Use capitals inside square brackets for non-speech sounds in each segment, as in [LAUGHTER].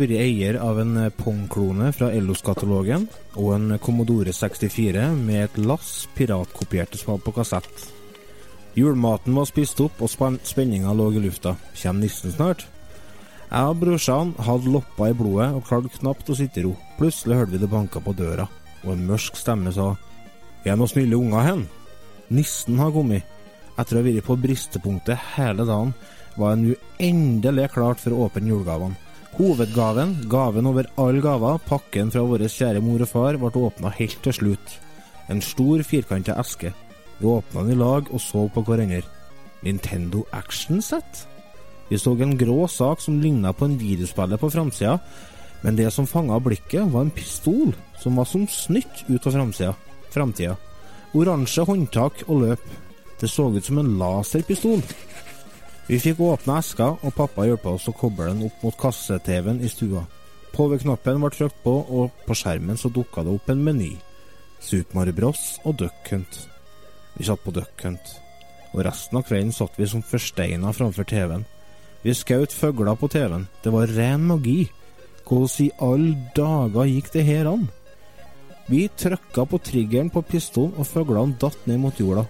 vært eier av en Pong-klone fra Ellos-katalogen og en Commodore 64 med et lass piratkopierte spill på kassett. Julematen var spist opp, og spen spenninga lå i lufta. Kjem nissen snart? Jeg og brorsan hadde loppa i blodet og klarte knapt å sitte i ro. Plutselig hørte vi det banka på døra, og en mørk stemme sa Er noen snille unger hen? Nissen har kommet. Etter å ha vært på bristepunktet hele dagen, var jeg nå endelig klart for å åpne julegavene. Hovedgaven, gaven over alle gaver, pakken fra vår kjære mor og far, ble åpna helt til slutt. En stor, firkanta eske. Vi åpna den i lag og så på hverandre. Nintendo Action Set? Vi så en grå sak som ligna på en videospiller på framsida, men det som fanga blikket, var en pistol som var som snytt ut av framtida. Oransje håndtak og løp. Det så ut som en laserpistol. Vi fikk åpna eska, og pappa hjalp oss å koble den opp mot kasse-TV-en i stua. Power-knappen ble trykt på, og på skjermen så dukka det opp en meny. Super Bros og Duck Hunt. Vi satt på Duck Hunt, og resten av kvelden satt vi som forsteina framfor TV-en. Vi skjøt fugler på TV-en. Det var ren magi. Hvordan i alle dager gikk det her an? Vi trykka på triggeren på pistolen, og fuglene datt ned mot jorda.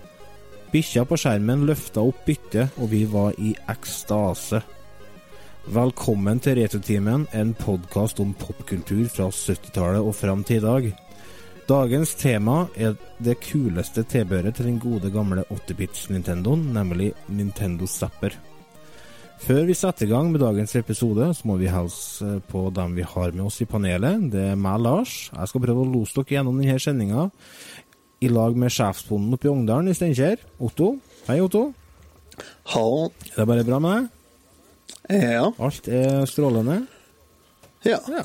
Bikkja på skjermen løfta opp byttet, og vi var i ekstase. Velkommen til Retrotimen, en podkast om popkultur fra 70-tallet og fram til i dag. Dagens tema er det kuleste tilbehøret til den gode gamle 8-bits-Nintendoen, nemlig Nintendo Zapper. Før vi setter i gang med dagens episode, så må vi hilse på dem vi har med oss i panelet. Det er meg, Lars. Jeg skal prøve å lose dere gjennom denne sendinga i lag med sjefsbonden oppe i Ongdalen i Steinkjer. Otto. Hei, Otto. Hallo. Det er bare bra med deg? Ja. Alt er strålende? ja. Ja.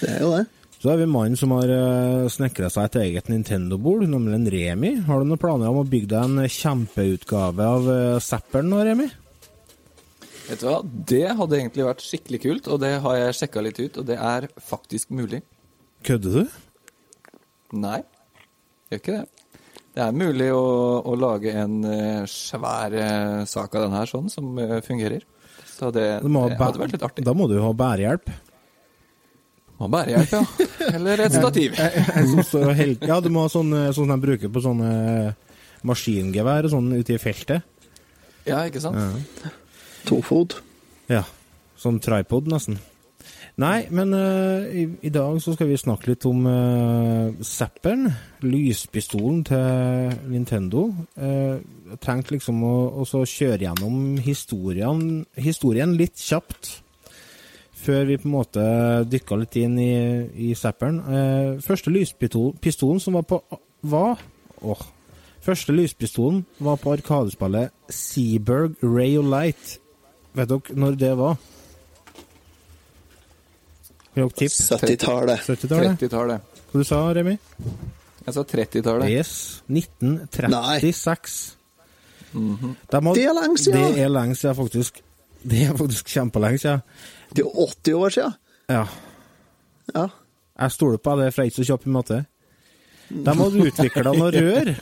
Det er jo det. Så har vi mannen som har uh, snekra seg et eget Nintendo-bord, nemlig en Remi. Har du noen planer om å bygge deg en kjempeutgave av Zapperen nå, Remi? Vet du hva, det hadde egentlig vært skikkelig kult, og det har jeg sjekka litt ut, og det er faktisk mulig. Kødder du? Nei, gjør ikke det. Det er mulig å, å lage en eh, svær eh, sak av den her sånn, som eh, fungerer. Så det, det hadde vært litt artig. Da må du ha bærehjelp. Må bærehjelp, ja. [LAUGHS] Eller et stativ. Ja, du må ha sånn, sånn som de bruker på sånne maskingevær og sånn ute i feltet. Ja, ikke sant? Ja. Tofot. Ja, Sånn tripod nesten. Nei, men uh, i, i dag så skal vi snakke litt om uh, Zapperen, lyspistolen til Nintendo. Uh, jeg tenkte liksom å, å kjøre gjennom historien, historien litt kjapt. Før vi på en måte dykka litt inn i, i Zapperen. Uh, første lyspistolen som var på var, oh, Første lyspistolen var på arkadespillet Seaberg Ray of Light. Vet dere når det var? Kan dere 70-tallet. 70-tallet? 30-tallet. Hva du sa Remi? Jeg sa 30-tallet. Yes. 1936. De har- Det er lenge siden. Det er lenge siden, faktisk. Det er faktisk kjempelenge siden. Det er 80 år siden. Ja. Ja. Jeg stoler på det, for jeg er ikke så kjapp i matte. De hadde utvikla noen rør.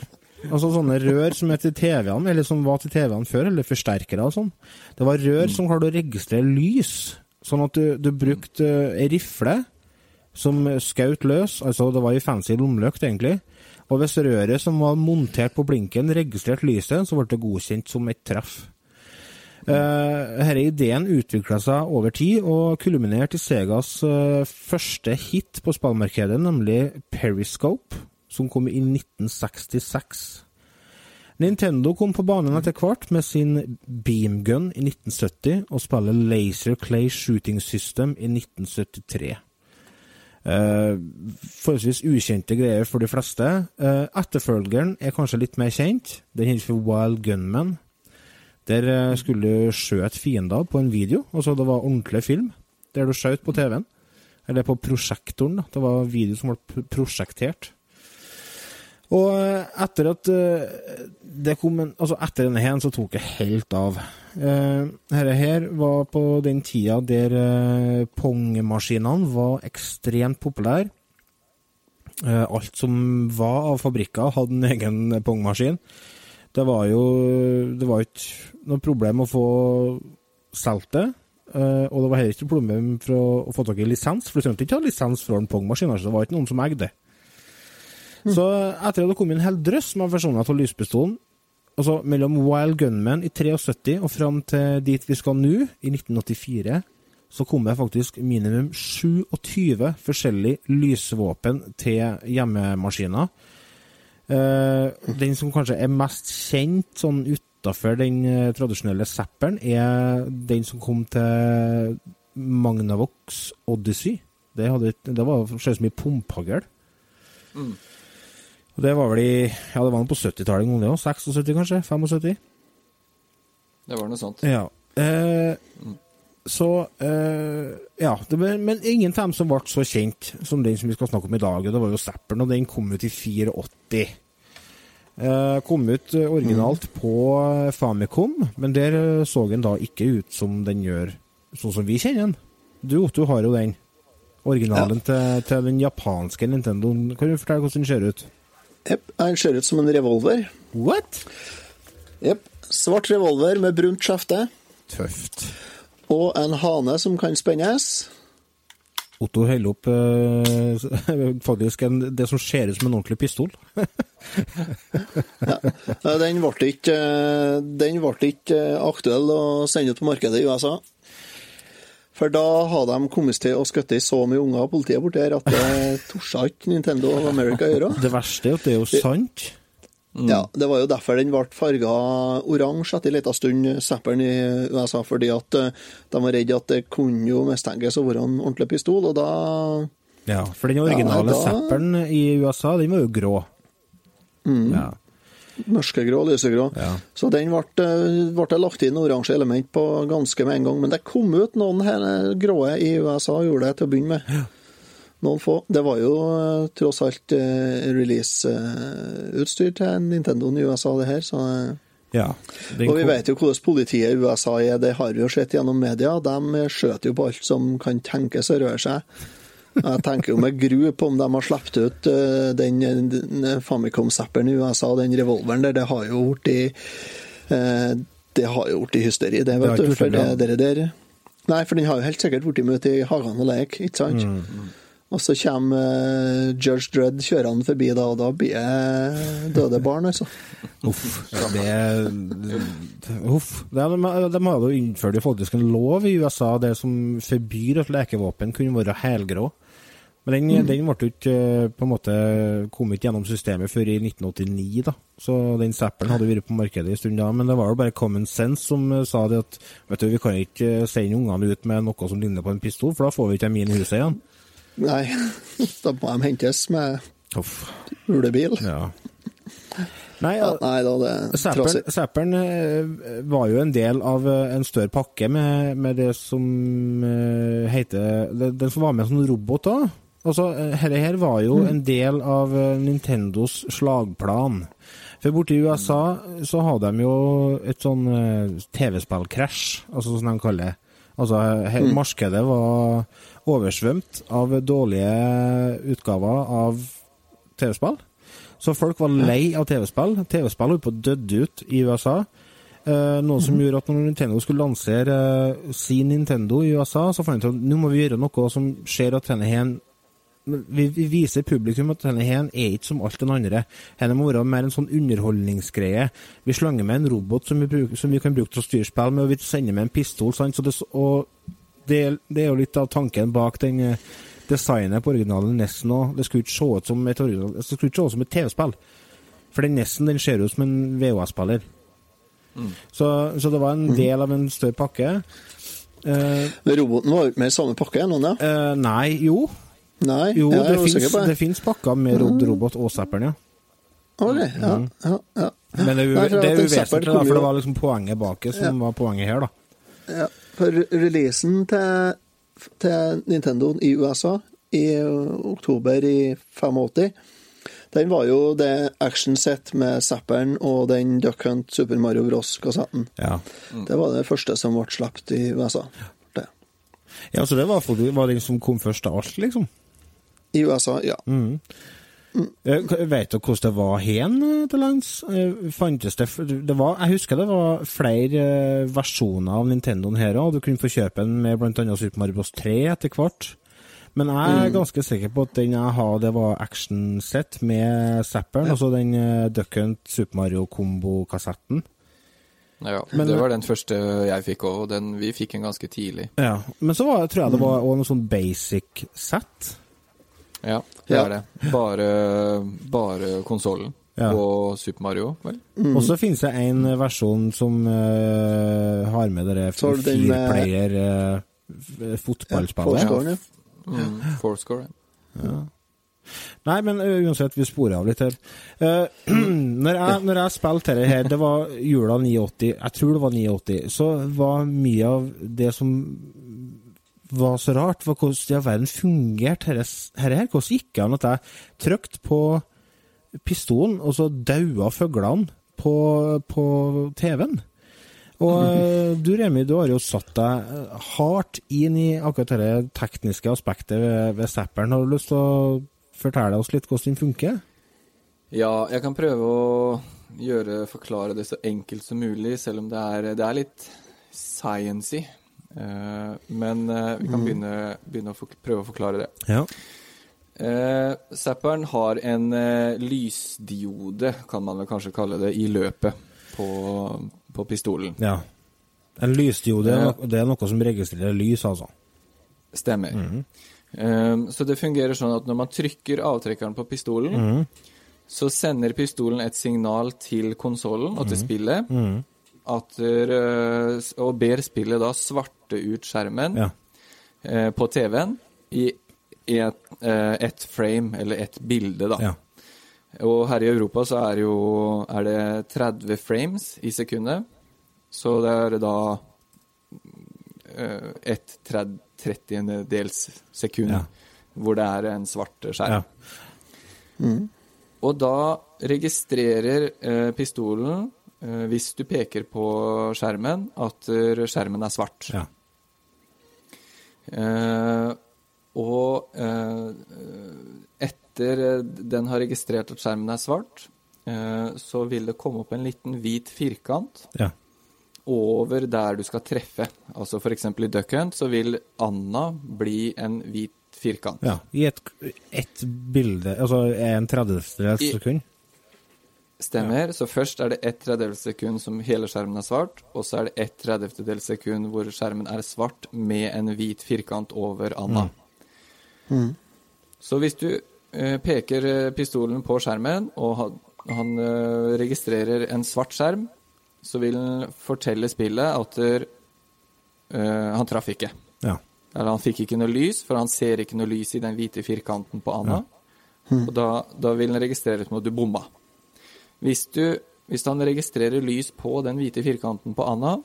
Altså sånne rør som er til TV-ene, eller som var til TV-ene før, eller forsterkere og sånn. Det var rør som klarte å registrere lys, sånn at du, du brukte ei rifle som skjøt løs, altså det var ei fancy lommelykt egentlig, og hvis røret som var montert på blinken registrerte lyset, så ble det godkjent som et treff. Uh, denne ideen utvikla seg over tid, og kulminerte i Segas uh, første hit på spillmarkedet, nemlig Periscope, som kom i 1966. Nintendo kom på banen etter hvert med sin Beamgun i 1970 og spillet Laser Clay Shooting System i 1973. Uh, forholdsvis ukjente greier for de fleste. Uh, etterfølgeren er kanskje litt mer kjent. Den heter for Wild Gunman. Der uh, skulle du skjøte fiender på en video. Altså det var ordentlig film der du skjøt på TV-en. Eller på prosjektoren. da. Det var video som ble pr- prosjektert. Og eh, etter at eh, det kom en, altså etter denne her, så tok det helt av. Eh, Dette her var på den tida der pongmaskinene var ekstremt populære. Alt som var av fabrikker, hadde en egen Pong-maskin. Det var jo Det var ikke noe problem å få solgt det. og det var heller ikke noe problem for å få tak i lisens, for du trengte ikke ha lisens fra en pongmaskin. Altså, det var ikke noen som eide det. Så etter at det kom en hel drøss med versjoner av lyspistolen, altså mellom Wild Gunman i 73 og fram til dit vi skal nå, i 1984, så kom det faktisk minimum 27 forskjellige lysvåpen til hjemmemaskiner. Eh, den som kanskje er mest kjent sånn utafor den eh, tradisjonelle zapperen, er den som kom til Magnavox Odyssey. Det, hadde, det var så mye pumphagl. pumphagl. Og det var vel i Ja, det var noe på 70-tallet en gang, det òg. 76, kanskje? 75? Det var noe sånt. Ja. Eh, så eh, Ja. Det ble, men ingen av dem som ble så kjent som den som vi skal snakke om i dag. Det var jo Zapperen, og den kom ut i 84. Eh, kom ut originalt originalt på eh, Famicom, men der eh, så den da ikke ut som den gjør sånn som vi kjenner den. Du, Otto, har jo den. Originalen til, til den japanske Nintendoen. Kan du fortelle hvordan den ser ut? Jepp. Den ser ut som en revolver. What? Jepp. Svart revolver med brunt skjefte. Tøft. Og en hane som kan spennes. Otto holder opp eh, [LAUGHS] faktisk en, det som ser ut som en ordentlig pistol. [LAUGHS] ja, Den ble ikke, eh, den ble ikke eh, aktuell å sende ut på markedet i USA. For da hadde de kommet til å skutte i så mye unger av politiet borti her at det [LAUGHS] torde ikke Nintendo of America gjøre. Det verste er at det er jo sant. Ja, Det var jo derfor den ble farga oransje etter en liten stund, Zapperen i USA, fordi at eh, de var redd at det kunne jo mistenkes å være en ordentlig pistol, og da Ja, For den originale Ja, da- Zapperen i USA, den var jo grå. Ja. Mørkegrå, lysegrå. Ja. Så den ble, eh, ble det lagt inn oransje element på ganske med en gang. Men det kom ut noen her, gråe i USA, gjorde det til å begynne med. Noen få. Det var jo eh, tross alt eh, release-utstyr til Nintendoen i USA, det her. Så, eh, ja. Og vi vet jo hvordan politiet i USA er, det har vi jo sett gjennom media. De skjøter jo på alt som kan tenkes å røre seg. Jeg tenker jo med gru på om de har sluppet ut eh, den, den Famicom-zapperen i USA, den revolveren der. Det har jo blitt i eh, Det har jo blitt i hysteri, det, vet det du. For det det, der Nei, for den har jo helt sikkert blitt ut i hagene og lek, ikke sant? Mm. Og så kommer eh, Judge Dredd kjørende forbi da, og da blir det døde barn, altså. Uff. Det Uff. De, de har jo innført faktisk en lov i USA det som forbyr at lekevåpen kunne være helgrå. Men den, Mm. den ble ikke eh, på en måte kommet gjennom systemet før i 1989, da. Så den Zapperen hadde vært på markedet en stund da. Men det var jo bare common sense som eh, sa det at vet du, vi kan ikke eh, sende ungene ut med noe som ligner på en pistol, for da får vi ikke dem inn i huset igjen. Nei, [LAUGHS] da må de hentes med Uff. ulebil. Ja. Nei, Ja, nei da, det er. Zapperen, Zapperen var jo en del av en større pakke med, med det som heter Den som var med som robot da. Altså, eh, Dette her var jo en del av eh, Nintendos slagplan. For borte i USA så hadde de jo et sånn eh, TV-spill-krasj, altså som de kaller det. Altså, her, markedet var oversvømt av dårlige utgaver av TV-spill. Så folk var lei av TV-spill. TV-spill holdt på å døde ut i USA. Eh, noe som gjorde at når Nintendo skulle lansere eh, sin Nintendo i USA, så fant de ut at nå må vi gjøre noe som ser at denne vi, vi viser publikum at denne her er ikke som alt den andre. Denne må være mer en sånn underholdningsgreie. Vi slenger med en robot som vi, bruker, som vi kan bruke til å styre spill med, og vi sender med en pistol. Sant? Så det, og det, det er jo litt av tanken bak den eh, designet på originalen Nessen òg. Det skulle ikke se ut som et, TV-spill. For den Nessen den ser ut som en VHS-spiller. Så, så det var en del av en større pakke. Uh, Roboten var jo ikke med i samme pakke, noen, ja? Uh, nei, jo. Nei, Jo, jeg det er usikker på det det. finnes pakker med Rod Robot og Zapperen, ja. Ok, ja, ja, ja. Men det Nei, det er uvesentlig, da, for det var liksom poenget bak det som var poenget her, da. ja. For releasen til, til Nintendo i USA i oktober i 85, den var jo det actionset med Zapperen og den Duck Hunt Super Mario Bros.-kassetten. Ja. Det var det første som ble sluppet i USA. Det. ja, så det var, for- var den som kom først av alt, liksom. I USA, ja. Mm. Mm. Vet du hvordan det var hen eh, til lands? Eh, Fantes det, det var, Jeg husker det var flere versjoner av Nintendoen her òg. Du kunne få kjøpe den med bl.a. Super Mario Bros. 3 etter hvert. Men jeg er ganske sikker på at den jeg har, det var action-sett med Zapperen, altså den Duck Hunt Super Mario-kombo-kassetten. Ja, Men- det var den første jeg fikk òg, den vi fikk en ganske tidlig. Ja. Men så var, tror jeg det var også noe sånn basic-sett. Ja, det Ja. er det. Bare, bare konsollen Ja. og Super Mario, vel? Og så finnes det en versjon som uh, har med dere fireplayer uh, fotballspillet. Fourscore, ja. Mm, ja. Nei, men uansett, vi sporer av litt her. Uh, [CLEARS THROAT] når, jeg, når jeg spilte dette her, det var jula 89, jeg tror det var 89, så var mye av det som var så rart, var hvordan i all verden fungerte dette her. Hvordan gikk det an at jeg trykte på pistolen, og så daua fuglene på, på TV-en? Og eh, du Remi, du har jo satt deg hardt inn i akkurat det tekniske aspektet ved, ved Zapperen. Har du lyst til å fortelle oss litt hvordan den funker? Ja, jeg kan prøve å gjøre, forklare det så enkelt som mulig, selv om det er, det er litt sciency. Eh, men eh, vi kan begynne, begynne å prøve å forklare det. Ja. Uh, Zapperen har en eh, lysdiode, kan man vel kanskje kalle det, i løpet på, på pistolen. ja. En lysdiode, er no- det er noe som registrerer lys, altså. Stemmer. Eh, så det fungerer sånn at når man trykker avtrekkeren på pistolen, så sender pistolen et signal til konsollen og til spillet, at, der, eh, og ber spillet da svarte ut skjermen Ja. eh, på TV-en i et, eh, frame, eller ett bilde, da. Ja. Og her i Europa så er, jo, er det 30 frames i sekundet. Så det er da eh, ett trettiendedels sekund Ja. hvor det er en svart skjerm. Ja. Og da registrerer eh, pistolen, hvis du peker på skjermen, at eh, skjermen er svart. Ja. Eh, og eh, etter eh, den har registrert at skjermen er svart, eh, så vil det komme opp en liten hvit firkant Ja. over der du skal treffe. Altså f.eks. i Duck Hunt så vil Anna bli en hvit firkant. ja. I et, bilde, altså en tredjedels I- Stemmer. Så først er det ett tredjedels sekund som hele skjermen er svart, og så er det ett tredjedels sekund hvor skjermen er svart med en hvit firkant over Anna. Så hvis du eh, peker eh, pistolen på skjermen, og han, han eh, registrerer en svart skjerm, så vil han fortelle spillet at der, eh, han traff ikke. Ja. Eller han fikk ikke noe lys, for han ser ikke noe lys i den hvite firkanten på Anna. Og da, da vil han registrere som at du bomma. Hvis, du, hvis han registrerer lys på den hvite firkanten på Anna,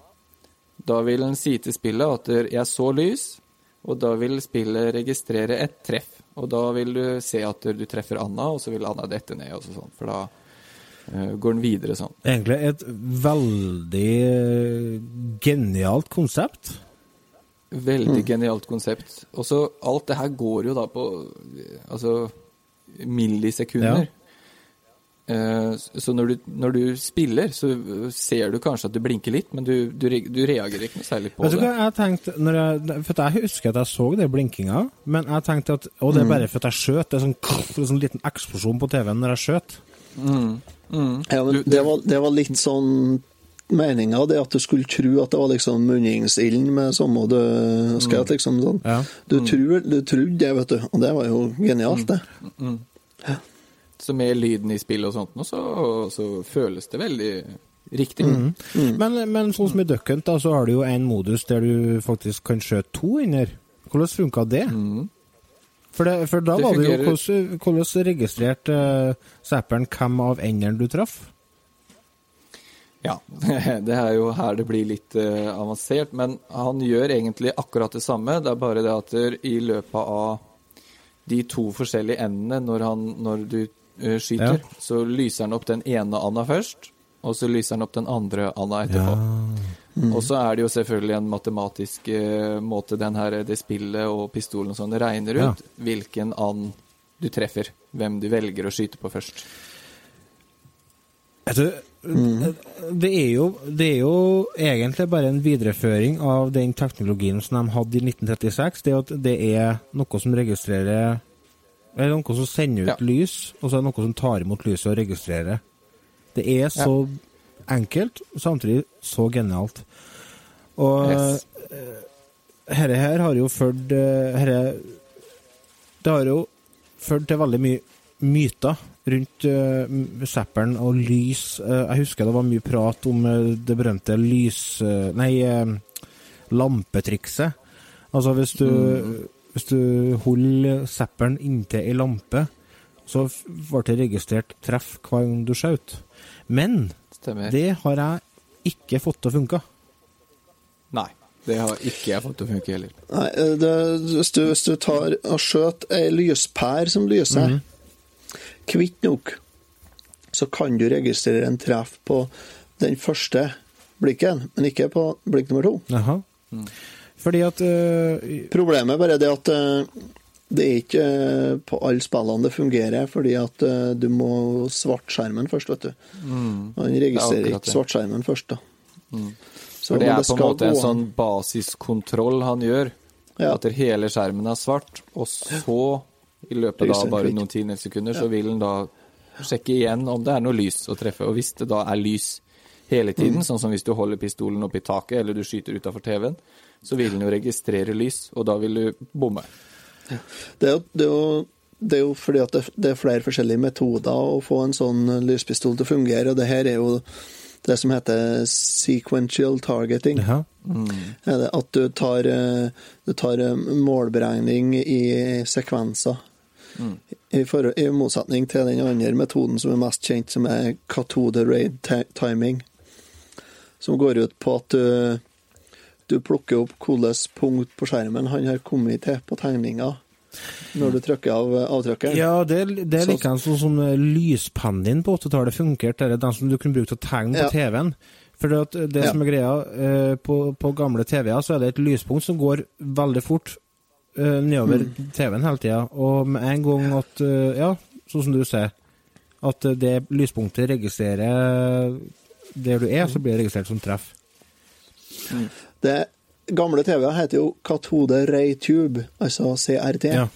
da vil han si til spillet at 'jeg så lys', og da vil spillet registrere et treff. Og da vil du se at du treffer Anna, og så vil Anna dette ned, og sånn, for da uh, går den videre sånn. Egentlig et veldig genialt konsept. Veldig genialt konsept. Og så alt det her går jo da på eh, altså millisekunder. Eh, Så når du, når du spiller, så ser du kanskje at du blinker litt, men du, du, du reagerer ikke noe særlig på Vet du det. hva jeg tenkte når jeg, For jeg husker at jeg så det blinkinga, men jeg tenkte at Og det er bare for at jeg skjøt. Det er sånn, det er sånn liten eksplosjon på TV-en når jeg skjøt. Ja, men det var, det var litt sånn meninga, det at du skulle tro at det var liksom munningsilden med samme du skjøt, liksom sånn. Ja. Du, tror, du trodde det, vet du, og det var jo genialt, det. Så med lyden i spill og sånt og så, så føles det veldig riktig. Men, men sånn som i Duck Hunt, da, så har du jo en modus der du faktisk kan skjøte to inner. Hvordan funka det? For, det, for da Det var det jo hvordan, hvordan registrerte uh, zapperen hvem av endene du traff? Ja, [LAUGHS] det er jo her det blir litt uh, avansert, men han gjør egentlig akkurat det samme. Det er bare det at i løpet av de to forskjellige endene når, han, når du eh, skyter, Ja. så lyser han opp den ene Anna først, og så lyser han opp den andre Anna etterpå. Og så er det jo selvfølgelig en matematisk uh, måte den her, det spillet og pistolen og sånn regner Ja. ut hvilken and du treffer. Hvem du velger å skyte på først. Vet du, det, er jo, det er jo egentlig bare en videreføring av den teknologien som de hadde i 1936. Det er at det er noe som registrerer Eller noe som sender ut Ja. lys, og så er det noe som tar imot lyset og registrerer. Det er så enkelt, og samtidig så genialt. Og Yes. herre her har jo ført eh, herre, Det har jo ført til veldig mye myter rundt uh, Zapperen og lys. Uh, jeg husker det var mye prat om uh, det berømte lys... Uh, nei, lampetrikset. Altså hvis du, hvis du holder Zapperen inntil ei lampe, så ble det registrert treff hver gang du skjøt. Men Stemmer. det har jeg ikke fått til å funke. Nei. Det har ikke jeg fått til å funke heller. Nei, eh, det, hvis, du, hvis du tar og skjøt ei lyspære som lyser, kvitt nok, så kan du registrere en treff på den første blikken, men ikke på blikk nummer to. Jaha. Fordi at uh, Problemet er det at uh, det er ikke uh, på alle spillene det fungerer, fordi at du må svartskjermen først, vet du. Han den registrerer ikke det. svartskjermen først, da. Så For det er er på en måte en an. sånn basiskontroll han gjør. Ja. At hele skjermen er svart, og så, i løpet av bare noen tiende sekunder, så vil han da sjekke igjen om det er noe lys å treffe. Og hvis det da er lys hele Mm. tiden, sånn som hvis du holder pistolen opp i taket, eller du skyter utafor TV-en, så vil den jo registrere lys, og da vil du bomme. Det er jo, det er jo, det er jo fordi at det, det er flere forskjellige metoder å få en sånn lyspistol til å fungere, og det her er jo det som heter sequential targeting. Er at du tar, eh, du tar eh, målberegning i sekvenser. I, for, I motsetning til den andre metoden som er mest kjent, som er cathode-raid-timing. Som går ut på at du, du plukker opp hvilket punkt på skjermen han har kommet til på tegninga når du trykker av eh, avtrykkeren. Ja, det, det er Så- sånn som eh, lyspennen din på 80-tallet funkerte, Det er den som du kunne bruke til å tegne på Ja. TV-en. For det, det Ja. som er greia, eh, på, på gamle TV-er så er det et lyspunkt som går veldig fort eh, nedover Mm. TV-en hele tida. Og med en gang at eh, Ja, sånn som du sier, at eh, det lyspunktet registrerer der du er, så blir det registrert som treff. Det gamle TV-er heter jo Cathode Ray Tube, altså CRT. Ja.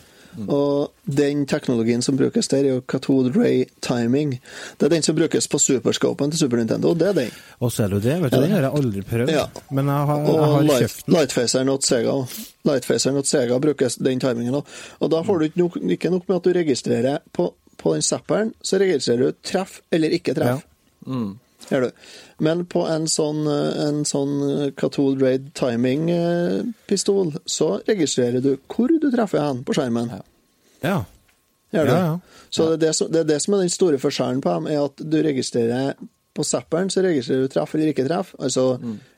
Og den teknologien som brukes der, er jo Cathode Ray Timing. Det er den som brukes på superscopen til Super Nintendo. Det er den. Og ser du det? Vet du, Ja. Den har jeg aldri prøvd. Ja. Men jeg har, jeg Og har light, kjøpt den. Lightfaceren og Sega Lightfaceren og Sega brukes den timingen òg. Og da får du ikke nok, ikke nok med at du registrerer på, på den zapperen, så registrerer du treff eller ikke treff. Gjør du. Men på en sånn, eh, en sånn Cathode Raid Timing-pistol, så registrerer du hvor du treffer hen på skjermen. Ja. Gjør du? Ja, ja. Så det er det, som, det er det som er den store forskjellen på dem, er at du registrerer på zapperen så registrerer du treff eller ikke treff, altså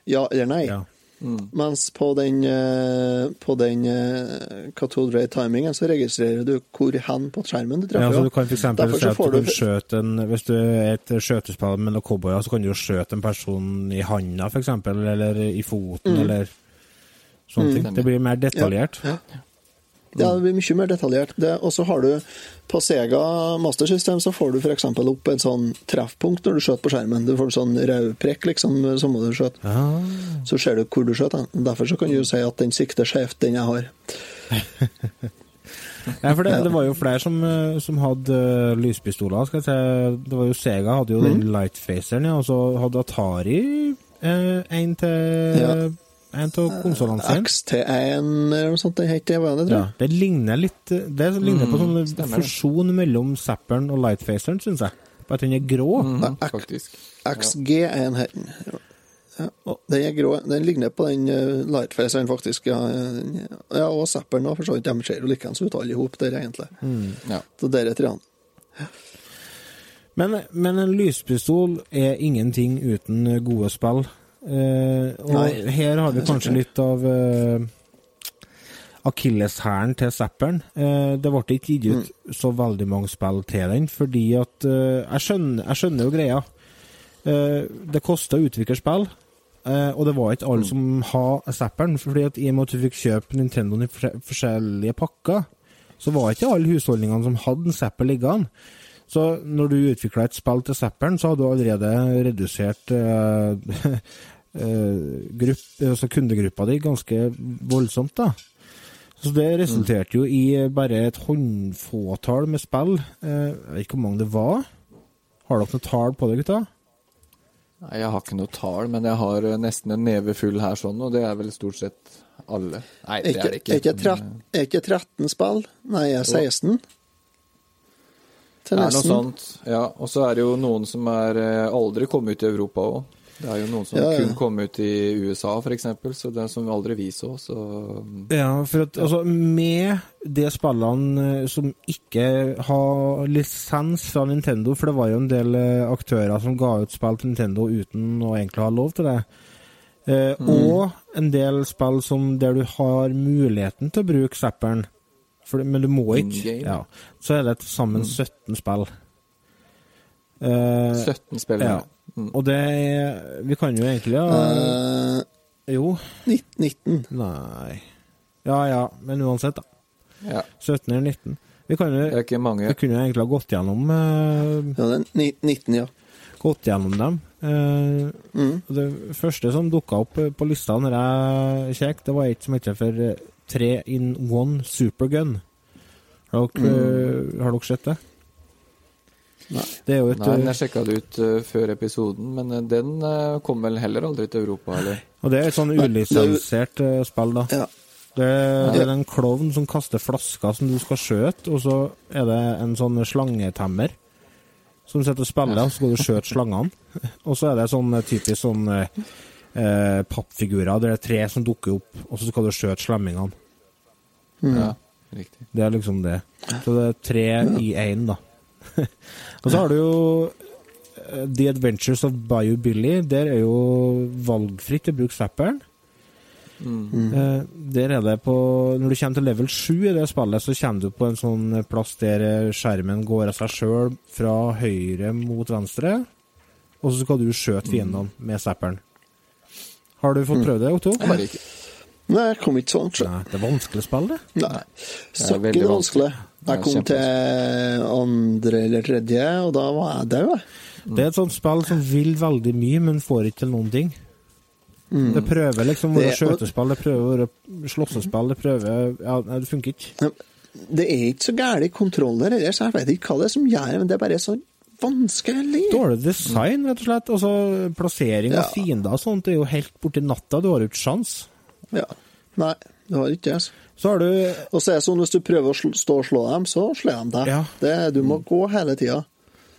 ja eller nei. ja. Mens på den, eh, på den ray timingen så registrerer du hvor hen på skjermen du Ja, så du kan eksempel si at du du- skjøte en Hvis du er et skjøtespill med noen cowboyer, så kan du jo skjøte en person i handa, f.eks., eller i foten, eller sånne ting. Det blir mer detaljert. Ja, Ja. Ja, det blir mye mer detaljert. Det- Og så har du på Sega Master System så får du f.eks. opp en sånn treffpunkt når du skjøter på skjermen. Du får en sånn rød prekk, liksom, som du skjøte. Ah, Så ser du hvor du skjøter. den. Derfor så kan du jo si at den sikter skjevt, den jeg har. [LAUGHS] Ja, for det, det var jo flere som, eh, som hadde eh, lyspistoler. skal jeg si. Det var jo Sega hadde jo Mm. den lightfaceren, ja, og så hadde Atari eh, en til Ja. En av konsollene sine. XT1 eller noe sånt heter, var det, tror Ja, det ligner litt Det ligner på sånn stemmer fusjon mellom zapperen og lightfaceren, syns jeg. Bare at den er grå. Mm, Ak- faktisk. XG1 heter den. Ja. Den er grå. Den ligner på den uh, lightfaceren, faktisk. Ja, ja og Zapperen òg, for så vidt. De ser jo likeens ut alle i hop der, egentlig. Ja. Så der er treene. Men, men en lyspistol er ingenting uten gode spill. Eh, og Nei, her har vi kanskje litt av uh, akilleshæren til zapperen. Uh, det ble ikke gitt ut Mm. så veldig mange spill til den, fordi at eh, jeg, skjønner, jeg skjønner jo greia. Eh, det kosta å utvikle spill, eh, og det var ikke Mm. alle som har zapperen. fordi at i og med at du fikk kjøpe Nintendoen i forskjellige pakker, så var ikke alle husholdningene som hadde en Zapper liggende. Så når du utvikla et spill til Zapperen, så hadde du allerede redusert eh, eh, [LAUGHS] grupp, altså kundegruppa di ganske voldsomt, da. Så det resulterte jo i bare et håndfåtall med spill. Eh, Jeg vet ikke hvor mange det var. Har dere noe tall på det, gutta? Nei, jeg har ikke noe tall, men jeg har eh, nesten en neve full her sånn, og det er vel stort sett alle. Nei, det er det ikke. er ikke, er ikke 13 spill? Nei, jeg er 16? Til Det er noe sånt, ja. Og så er det jo noen som er eh, aldri kommet ut i Europa òg. Det er jo noen som Ja, ja. kun kom ut i USA, f.eks., så det er som aldri vi så, så Ja, for at altså, med de spillene eh, som ikke har lisens fra Nintendo, for det var jo en del eh, aktører som ga ut spill til Nintendo uten å egentlig ha lov til det, eh, og en del spill som der du har muligheten til å bruke zapperen, men du må ikke, ja, så er det til sammen 17 spill. Eh, 17 spill, ja. Og det Vi kan jo egentlig ja, uh, Jo. 19. Nei Ja ja, men uansett, da. Ja. 17 eller 19. Vi, kan Det jo, vi kunne jo egentlig ha gått gjennom, uh, Ja, det er 19, ja. gått gjennom dem. Uh, Mm. det første som dukka opp eh, på lista når jeg kjekk, det var et som heter for eh, 3 in 1 supergun. Har dere, mm. har dere sett det? Nei. Det er jo et Nei, eh, jeg sjekka det ut uh, før episoden, men eh, den uh, kom vel heller aldri til Europa, eller? Og det er et sånn ulisensiert eh, spill, da. ja. Det, det er en klovn som kaster flasker som du skal skjøte, og så er det en sånn slangetemmer som sitter og spiller, og så skal du skjøte slangene. [LAUGHS] Og så er det sånn typisk sånn eh, pappfigurer pappfigurer, det er tre som dukker opp, og så skal du skjøte slemmingene. Mm. Ja, riktig. Det er liksom det. Så det er tre i én, da. [LAUGHS] og så har du jo eh, The Adventures of Bayou Billy. Der er jo valgfritt å bruke zapperen. Mm. Eh, der er det på Når du kommer til level 7 i det spillet, så kommer du på en sånn plass der eh, skjermen går av seg sjøl fra høyre mot venstre, og så skal du skjøte fiendene med zapperen. Har du fått prøvd det, Otto? Bare ikke. Nei, jeg kom ikke så langt. Det er vanskelig spill, det. Nei. Det er Søkken veldig vanskelig. Det Jeg kom til andre eller tredje, og da var jeg død. jeg. Det er et sånt spill som vil veldig mye, men får ikke til noen ting. Det prøver liksom å være skjøtespill, det prøver å være slåssespill, det prøver Ja, det funker ikke. Det er ikke så gærent kontroller ellers, jeg vet ikke hva det er som gjør men det er bare så vanskelig. Dårlig design, rett og slett. Altså, plassering Ja. av fiender og sånt er jo helt borti natta. Du har jo ikke sjans. Ja. Nei, det har ikke det. altså. Så har du Og så er det sånn hvis du prøver å stå og slå dem, så slår de deg. Ja. Det, du må gå hele tida.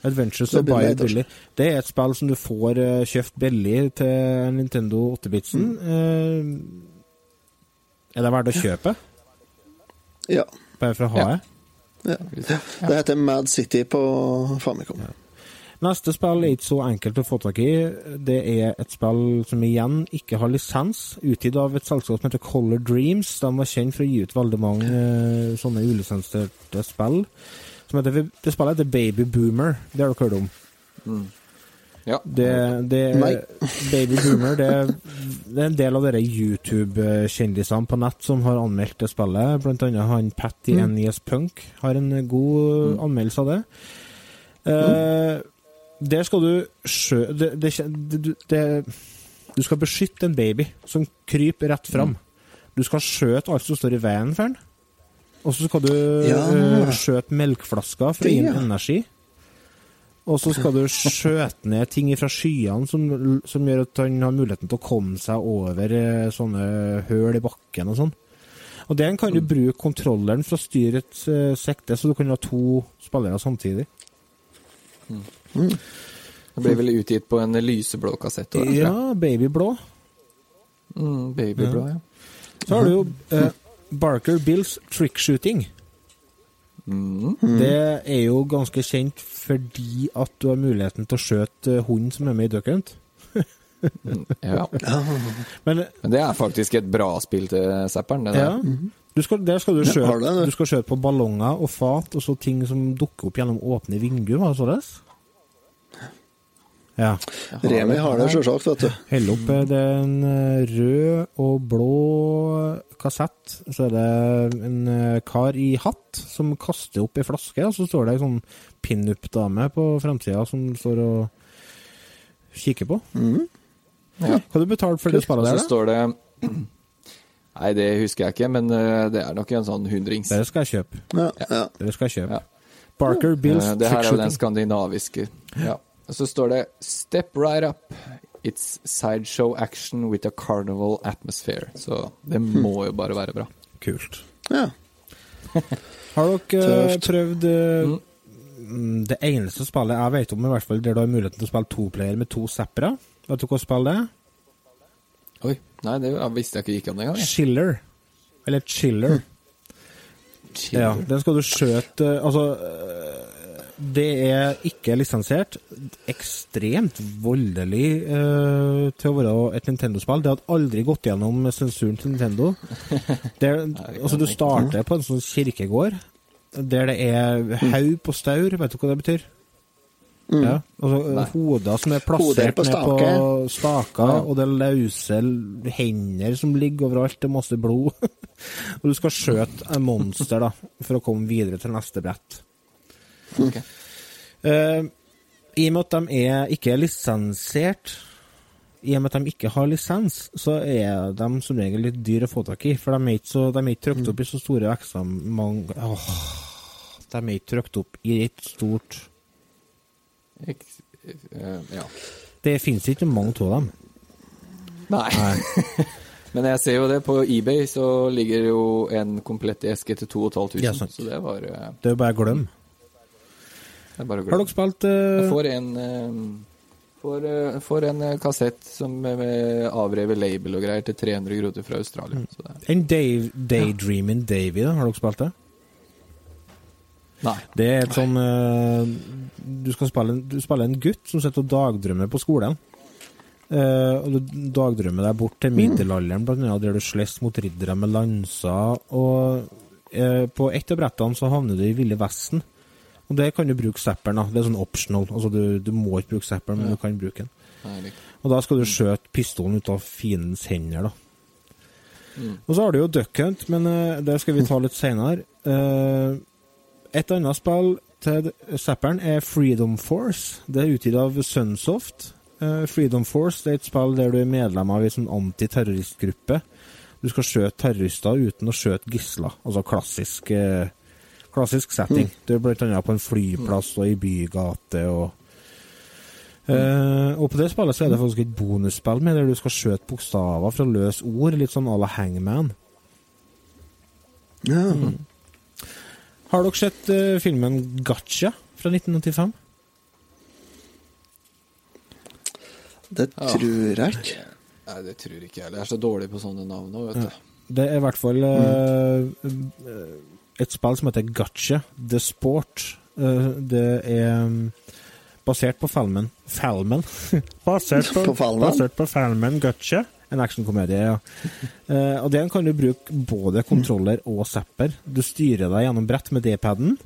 Adventures of Bio. Billy. Det er et spill som du får uh, kjøpt billig til Nintendo 8-bitsen. Mm. er det verdt å kjøpe? Ja. Bare for å ha det? ja. Det heter Mad City på Famicom. Neste spill er ikke så enkelt å få tak i. Det er et spill som igjen ikke har lisens, utgitt av et selskap som heter Color Dreams. De var kjent for å gi ut veldig mange eh, sånne ulisenserte spill. Som heter, det spillet heter Baby Boomer. Det har dere hørt om? Ja. Det, det [LAUGHS] Baby Boomer det, det er en del av dere YouTube-kjendisene på nett som har anmeldt det spillet. Blant annet han Patty Mm. NES Punk har en god anmeldelse av det. Eh, Der skal du sjø... Det, det, det, du skal beskytte en baby som kryper rett fram. Du skal skjøte alt som står i veien for den. Og så skal du Ja. eh, skjøte melkeflasker for å gi den energi. Og så skal du skjøte ned ting fra skyene som, som gjør at han har muligheten til å komme seg over eh, sånne høl i bakken og sånn. Og den kan du bruke kontrolleren for å styre et sekte, så du kan ha to spillere samtidig. Det ble vel utgitt på en lyseblå kassett. også. Ja, babyblå. Mm, babyblå, ja. Så har du jo eh, Barker Bills trickshooting. Mm. Det er jo ganske kjent fordi at du har muligheten til å skjøte hunden som er med i Duck Hunt. ja. [LAUGHS] Men Men det er faktisk et bra spill til Zapperen. det der. ja, du skal, der skal du skjøte, du skal skjøte på ballonger og fat og så ting som dukker opp gjennom åpne vinduer. Var det således? Ja. Har Remi det har det sjølsagt, vet du. Hell opp er det en eh, rød og blå kassett. Så er det en eh, kar i hatt som kaster opp ei flaske, og så står det ei sånn pinup-dame på framsida som står og kikker på. Ja. Hva har du betalt for det spillet så der, da? står det Nei, det husker jeg ikke, men eh, det er nok en sånn hundrings. Dere skal jeg kjøpe. Ja, ja. Det skal kjøpe. Ja. Barker Bills Eh, Det her er jo den skandinaviske. Ja. Og så står det 'Step right up'. It's sideshow action with a carnival atmosphere. Så det Hmm. må jo bare være bra. Kult. ja. [LAUGHS] Har dere eh, Tøft. prøvd eh, mm, det eneste spillet jeg vet om, i hvert fall der du har muligheten til å spille toplayer med to zappere? Vet du hva spillet er? Oi. Nei, det visste jeg ikke gikk an engang. Chiller. Eller Chiller. Ja, den skal du skjøte Altså, øh, det er ikke lisensiert. Ekstremt voldelig øh, til å være et Nintendo-spill. Det hadde aldri gått gjennom sensuren til Nintendo. [LAUGHS] Det, altså, du starter på en sånn kirkegård der det er haug på staur. Vet du hva det betyr? Ja, altså Hoder som er plassert på ned på staker, ja. og det er løse hender som ligger overalt, det er masse blod. [LAUGHS] og du skal skjøte en monster da, for å komme videre til neste brett. Okay. Uh, I og med at de er ikke er lisensiert, i og med at de ikke har lisens, så er de som regel litt dyr å få tak i. For de er ikke, så, de er ikke trykt opp i så store. Mange, åh, de er ikke trykt opp i et stort eh, ja. Det fins ikke mange av dem. Nei. Nei. [LAUGHS] Men jeg ser jo det, på eBay så ligger jo en komplett eske til 2500, Ja, sant. så det var uh, Det er jo bare å glemme. det er bare å Har dere spilt Jeg eh, får en uh, får, uh, får en kassett som med- avrevet label og greier til 300 kroner fra Australia. Mm. En Dave, Daydreaming Davy? da? Har dere spilt det? Nei. Det er et sånn eh, du, skal spille en, du spiller en gutt som sitter og dagdrømmer på skolen. Uh, og du dagdrømmer deg bort til middelalderen, blant annet, der du slåss mot riddere med lanser. Og uh, på ett av brettene så havner du i Ville Vesten. Og der kan du bruke zapperen. Det er sånn optional. Altså du, du må ikke bruke zapperen, men Ja. du kan bruke den. Herlig. Og da skal du skjøte pistolen ut av fiendens hender, da. Mm. Og så har du jo Duck Hunt, men uh, det skal vi ta litt seinere. Et annet spill til Zapperen er Freedom Force. Det er utgitt av Sunsoft. Eh, Freedom Force det er et spill der du er medlem av en sånn antiterroristgruppe. Du skal skjøte terrorister uten å skjøte gisler. Altså klassisk, eh, klassisk setting. Du er bl.a. på en flyplass og i bygate og Uh, og på det spillet så er det faktisk et bonusspill med der du skal skjøte bokstaver fra løse ord, litt sånn à la Hangman. ja. Har dere sett uh, filmen Gotcha fra 1985? Det Ja. tror jeg ikke. nei, det tror ikke jeg heller. Jeg er så dårlig på sånne navn nå, vet du. Det er i hvert fall uh, et spill som heter Gotcha, The Sport. Uh, det er basert på filmen Falmen. [LAUGHS] basert på, På Falmen? Basert på Falmen Gotcha. En actionkomedie, ja. uh, [LAUGHS] og den kan du bruke både kontroller og zapper. Du styrer deg gjennom brett med D-paden,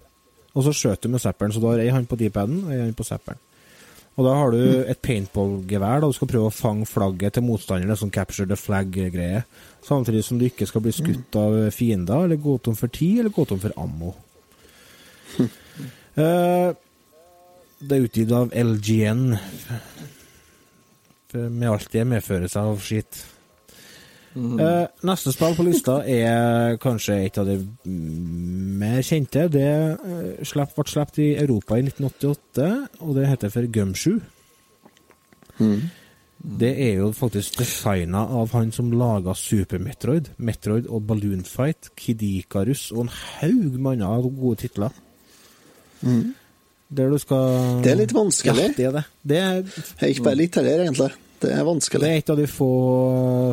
og så skjøter du med zapperen. Så du har ei hånd på D-paden og ei hånd på zapperen. Og da har du et paintball-gevær, da du skal prøve å fange flagget til motstanderen, sånn capture the flag-greie. Samtidig som du ikke skal bli skutt av fiender, eller gå tom for tid, eller gå tom for ammo. Uh, [LAUGHS] det er utgitt av LGN, med alt det medfører seg av skitt. Mm. Eh, neste spill på lista er kanskje et av de mm, mer kjente. Det eh, slapp, ble sluppet i Europa i 1988, og det heter for Gumshoe. Det er jo faktisk designa av han som laga Super Metroid, Metroid og Balloon Fight, Kid Icarus og en haug med andre gode titler. Der du skal Det er litt vanskelig. Ja, det er det. Det er, Jeg gikk bare litt heller, egentlig. Det er vanskelig. det er et av de få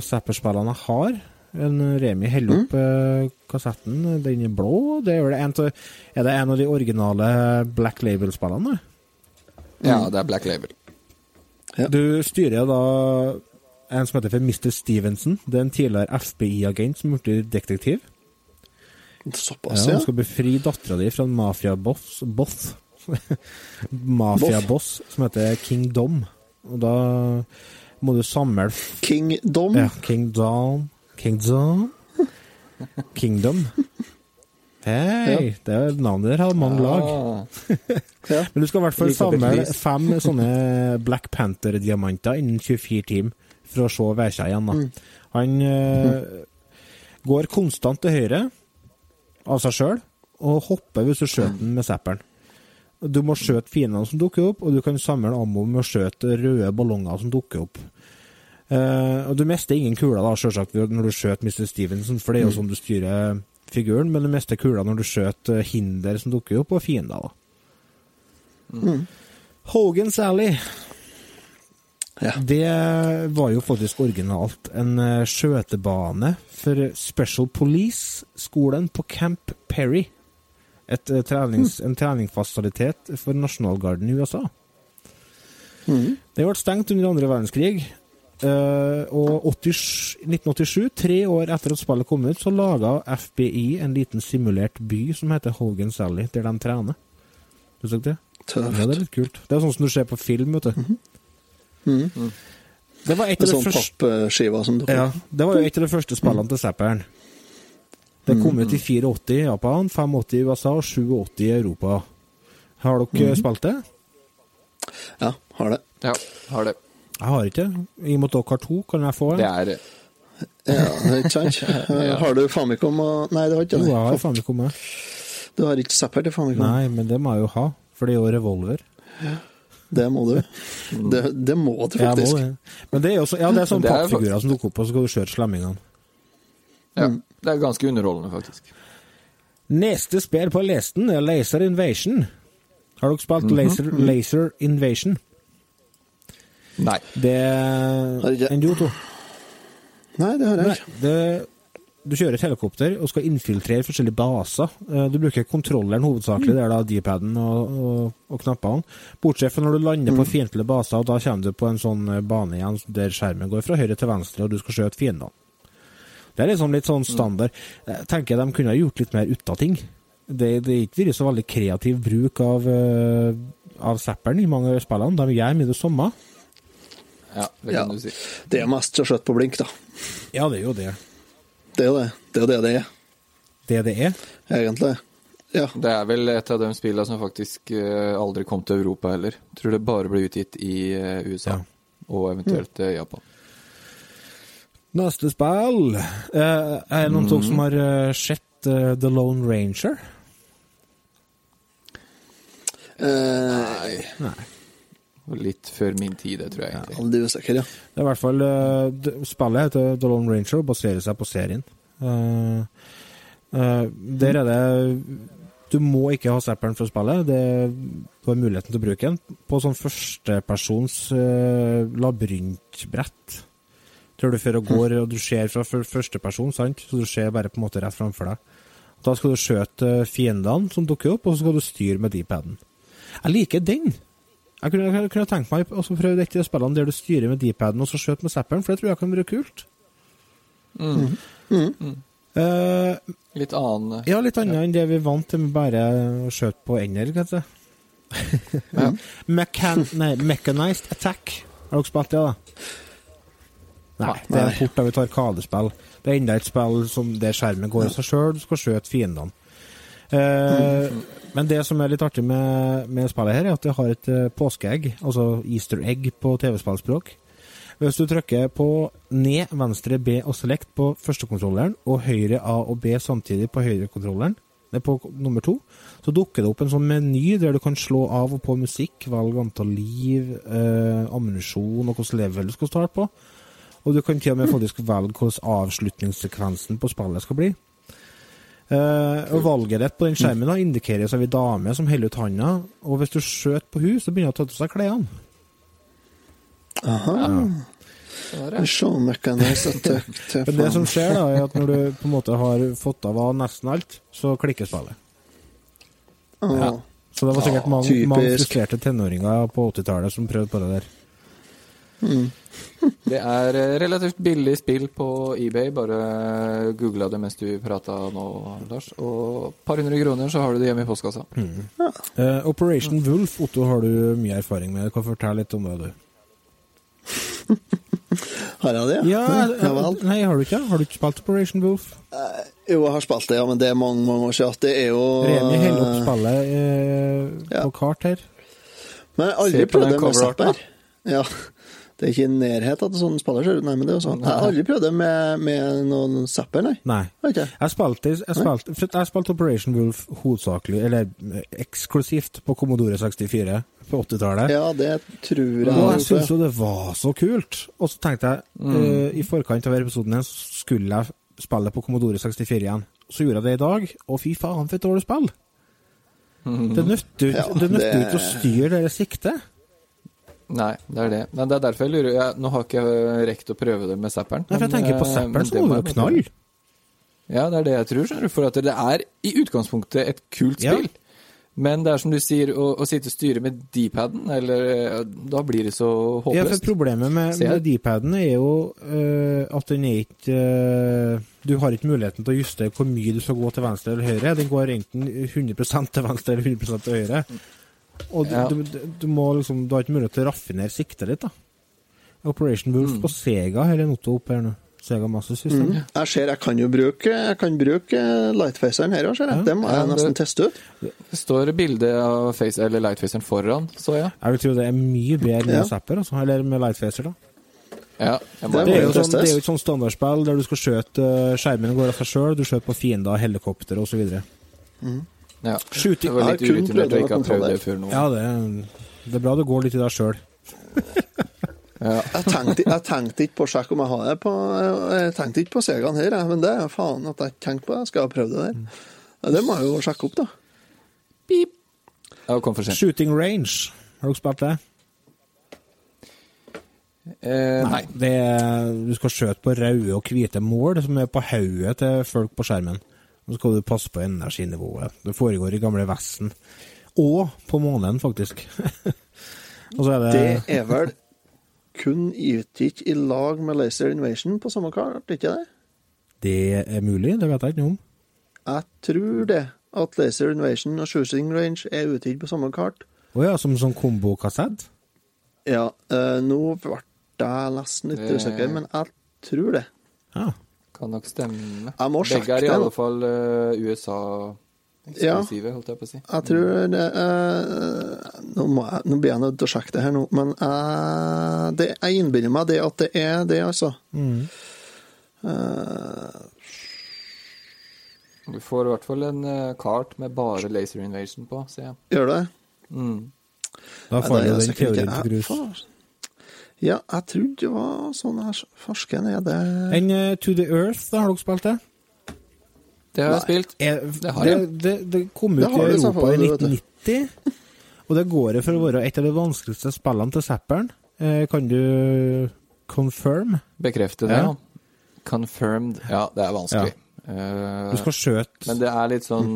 Zapper-spillene jeg har. En Remi holder opp mm. kassetten. Den er blå. Det er, vel en av, er det en av de originale Black Label-spillene? Ja, det er Black Label. Ja. Du styrer da en som heter for Mr. Stevenson. Det er en tidligere FBI-agent som er blitt detektiv. Såpass, Ja, ja. han skal befri dattera di fra en mafiaboss Boss. [LAUGHS] Mafiaboss som heter King Dom. Og da må du samle Kingdom. ja, Kingdom Kingdom Kingdom. Hei! Det er navnet der hadde mange lag. [LAUGHS] Ja. Men du skal i hvert fall samle fem sånne Black Panther-diamanter innen 24 timer for å se værskjea igjen. da. Han eh, går konstant til høyre av seg sjøl og hopper hvis du skjøter den med seppelen. Du må skjøte fiendene som dukker opp, og du kan samle ammo med å skjøte røde ballonger som dukker opp. Uh, og Du mister ingen kuler da, selvsagt, når du skjøter Mr. Stevenson, for det er jo sånn du styrer figuren, men du mister kuler når du skjøter hinder som dukker opp, og fiender. da. Hogan's Alley, Ja. det var jo faktisk originalt en eh, skjøtebane for Special Police-skolen på Camp Perry. Eh, trenings, En treningsfasilitet for nasjonalgarden i USA. Det ble stengt under andre verdenskrig. eh, og 80, 1987, tre år etter at spillet kom ut, så laga FBI en liten simulert by som heter Hogan Sally, der de trener. Du så det? Ja, det er litt kult. Det er sånn som du ser på film, vet du. Mhm. Det var et av de sånn første som dukker ja, det var jo et av de første spillene til Zapperen. Det kom Mm. ut i 84 i Japan, 85 i USA og 87 i Europa. Har dere Mm. spilt det? Ja, har det. ja, har det. Jeg har ikke det. I og med at dere har to, kan jeg få Det en? er Ja, ikke sant? Ja. [LAUGHS] Har du Famicom og Nei, det har ikke Jo, jeg har Famicom, ikke. Du har ikke Zapper til Famicom? Nei, men det må jeg jo ha, for det er jo revolver. Det må du. Det, det må du Jeg må faktisk. det. Men det er jo så, ja, det er sånne Det er pappfigurer som dukker opp, og så skal du skjøte slemmingene. Ja, det er ganske underholdende, faktisk. Neste spill på listen er Laser Invasion. Har dere spilt Mhm. Laser, Laser Invasion? Nei. Det er en Enn du, to? Nei, det har jeg ikke. det, du kjører et helikopter og skal infiltrere forskjellige baser. Eh, Du bruker kontrolleren hovedsakelig, det er da D-paden og, og, og knappene. Bortsett fra når du lander på fiendtlige baser, og da kommer du på en sånn eh, bane igjen der skjermen går fra høyre til venstre, og du skal skjøte fiendene. Det er liksom litt sånn standard. Jeg tenker de kunne ha gjort litt mer ut av ting. Det, det er ikke så veldig kreativ bruk av, uh, av zapperen i mange av spillene. De gjør mye det samme. Ja, det Ja. kan du si. Det er mest så skjøte på blink, da. Ja, det er jo det. Det er det. Det er det det er, Det det er. egentlig. Ja. Det er vel et av de spillene som faktisk eh, aldri kom til Europa heller. Tror det bare ble utgitt i eh, USA, Ja. og eventuelt eh, Japan. Neste spill eh, Er det noen av dere som har eh, sett uh, The Lone Ranger? Nei. Nei. Og Litt før min tid, det tror jeg egentlig. Veldig usikker, ja. Det er i hvert fall uh, Spillet heter The Lone Ranger og baserer seg på serien. Uh, uh, der er det Du må ikke ha zapperen for å spille. Det, du har muligheten til å bruke den på sånn førstepersons uh, labyrintbrett. Tror du før og går, og du ser fra første person, sant? så du ser bare på en måte rett framfor deg. Da skal du skjøte eh, fiendene som dukker opp, og så skal du styre med D-paden. Jeg liker den. Jeg kunne, jeg kunne tenkt meg å prøve dette i spillene der du styrer med D-paden og så skjøter med zapperen, for det tror jeg kan være kult. Eh, Litt annen ja, litt annet enn det vi er vant til med bare å skjøte på ender, kanskje. Ja. [LAUGHS] Mechan nei, mechanized Attack. Har dere spilt det, da? Nei, det er en port av et arkadespill. Det er enda et spill som der skjermen går i seg sjøl, du skal skjøte fiendene. Eh, Men det som er litt artig med, med spillet her, er at det har et eh, påskeegg, altså easter egg på TV-spillspråk. Hvis du trykker på ned, venstre B og select på førstekontrolleren, og høyre A og B samtidig på høyrekontrolleren, det er på nummer to, så dukker det opp en sånn meny der du kan slå av og på musikk, velge antall liv, eh, ammunisjon og hvilket level du skal starte på. Og du kan til og med faktisk velge hvordan avslutningssekvensen på spillet skal bli. Uh, og Valget ditt på den skjermen da indikeres av ei dame som holder ut handa, og hvis du skjøter på henne, så begynner hun å ta av seg klærne. Aha. Sånn er det. [LAUGHS] Men det som skjer, da, er at når du på en måte har fått av av nesten alt, så klikker spillet. Ja. Så det var sikkert mange, mange frustrerte tenåringer på 80-tallet som prøvde på det der. [LAUGHS] Det er eh, relativt billig spill på eBay. Bare googla det mens du prata nå, Lars. Og et par hundre kroner, så har du det hjemme i postkassa. Eh, Operation Wolf, Otto, har du mye erfaring med. Du kan fortelle litt om det, du. [LAUGHS] Har jeg det? Ja, ja vel. Nei, har du ikke? Har du ikke spilt Operation Wolf? Jo, jeg har spilt det, ja, men det er mange mange år siden. Det er jo Remi heller opp spillet uh, Ja. på kart her. Men jeg har aldri prøvd den det med Zapper. Ja. Det er ikke i nærheten av sånn spiller, ser ut. Nei, men det er jo sånn. Jeg har aldri prøvd det med, med noen Zapper, nei. Nei. Okay. Jeg spilte, jeg spilte Operation Wolf hovedsakelig, eller eh, eksklusivt, på Commodore 64 på 80-tallet. Ja, det tror jeg. Og jeg syntes jo det var så kult. Og så tenkte jeg, eh, i forkant av episoden her, skulle jeg spille på Commodore 64 igjen. Så gjorde jeg det i dag, og fy faen for et dårlig spill. Det nytter Ja, ikke det det- å styre det siktet. Nei, det er det. Men det er derfor jeg lurer jeg, Nå har ikke jeg rekt å prøve det med zapperen. Nei, for jeg tenker på eh, zapperen så må jo knall. Ja, det er det jeg tror, skjønner du. For at det er i utgangspunktet et kult Ja. spill. Men det er som du sier, å, å sitte og styre med D-paden, eller eh, Da blir det så håpløst. Ja, for problemet med, med D-paden er jo eh, at den er ikke eh, Du har ikke muligheten til å justere hvor mye du skal gå til venstre eller høyre. Den går enten 100 til venstre eller 100 til høyre. Og du, Ja. du, du, du, må liksom, du har ikke mulighet til å raffinere siktet ditt. da. Operation Wolf Mm. på Sega har jeg noe opp her nå. Sega Master System. Jeg ser jeg kan jo bruke, jeg kan bruke lightfaceren her òg, ser jeg. Ja. Det må jeg nesten teste ut. Det står bilde av face, eller lightfaceren foran, så jeg. Jeg vil tro det er mye bedre med Ja. Zapper, altså. Eller med Lightfacer, da. Ja, Det Det er, jo sånn, det er jo et sånt standardspill der du skal skjøte eh, Skjermen går av seg sjøl, du skjøter på fiender, helikopter osv. ja. Shooting Jeg var litt Jeg har jeg urutinert og ikke har prøvd det før nå. Ja, det det er bra det går litt i deg sjøl. [LAUGHS] Ja. Jeg tenkte, jeg tenkte ikke på å sjekke om jeg har det på Jeg tenkte ikke på Segaen her, men det er faen at jeg tenkte på det. Skal jeg prøvd det der? Ja, det må jeg jo sjekke opp, da. Beep. Ja, kom for sent. Shooting range, har dere spilt det? Eh, nei. Det er, du skal skjøte på røde og hvite mål som er på hodet til folk på skjermen. Og så skal du passe på energinivået. Det foregår i gamle Vesten. Og på månen, faktisk. [LAUGHS] og så er det, Det er vel kun utgitt i lag med Laser Invasion på samme kart, ikke det? det er mulig, det vet jeg ikke noe om. Jeg tror det. At Laser Invasion og Shooting Range er utgitt på samme kart. Å ja, som sånn kombokassett? Ja, Øh, nå ble jeg nesten litt usikker, men jeg tror det. Ja. Kan nok stemme. Jeg må Begge er i alle fall eh, USA-eksklusive, holdt jeg på å si. Jeg tror det er, nå, må jeg, nå blir jeg nødt til å sjekke det her nå, men eh, det, jeg innbiller meg det at det er det, altså. Mm. Uh, Du får i hvert fall en eh, kart med bare Laser Invasion på, ser jeg. gjør det? Mm. Da faller det er den teorien til grus. Ja, jeg trodde det var sånn her Farsken, er det Enn uh, To The Earth, da har dere spilt det? Det har jeg spilt. Er, Det har jeg. det, det kom ut Det i Europa i selvfølgelig, vet du. 1990. Og det går for å være et av de vanskeligste spillene til Zapperen. Eh, kan du confirm? Bekrefte det, Ja. ja. Confirmed. Ja, det er vanskelig. Eh, Du skal skjøte Men det er litt sånn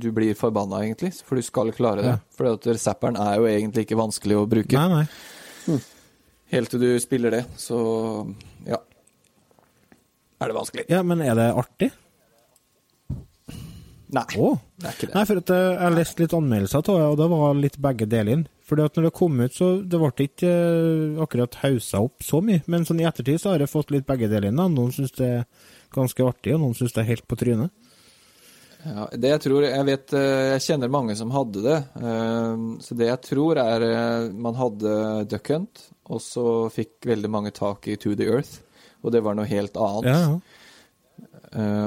Du blir forbanna, egentlig, for du skal klare det. Ja. For zapperen er jo egentlig ikke vanskelig å bruke. Nei, nei. Helt til du spiller det, så ja. Er det vanskelig? Ja, men er det artig? Nei, Oh. det er ikke det. Nei, for at jeg har lest litt anmeldelser av det, og det var litt begge deler. Fordi at når det kom ut, så det ble ikke eh, akkurat haussa opp så mye. Men sånn i ettertid så har jeg fått litt begge deler. Noen syns det er ganske artig, og noen syns det er helt på trynet. Ja, det jeg tror Jeg vet eh, Jeg kjenner mange som hadde det. eh, Så det jeg tror er eh, Man hadde Duck Hunt, og så fikk veldig mange tak i To the Earth. Og det var noe helt annet. Ja, ja.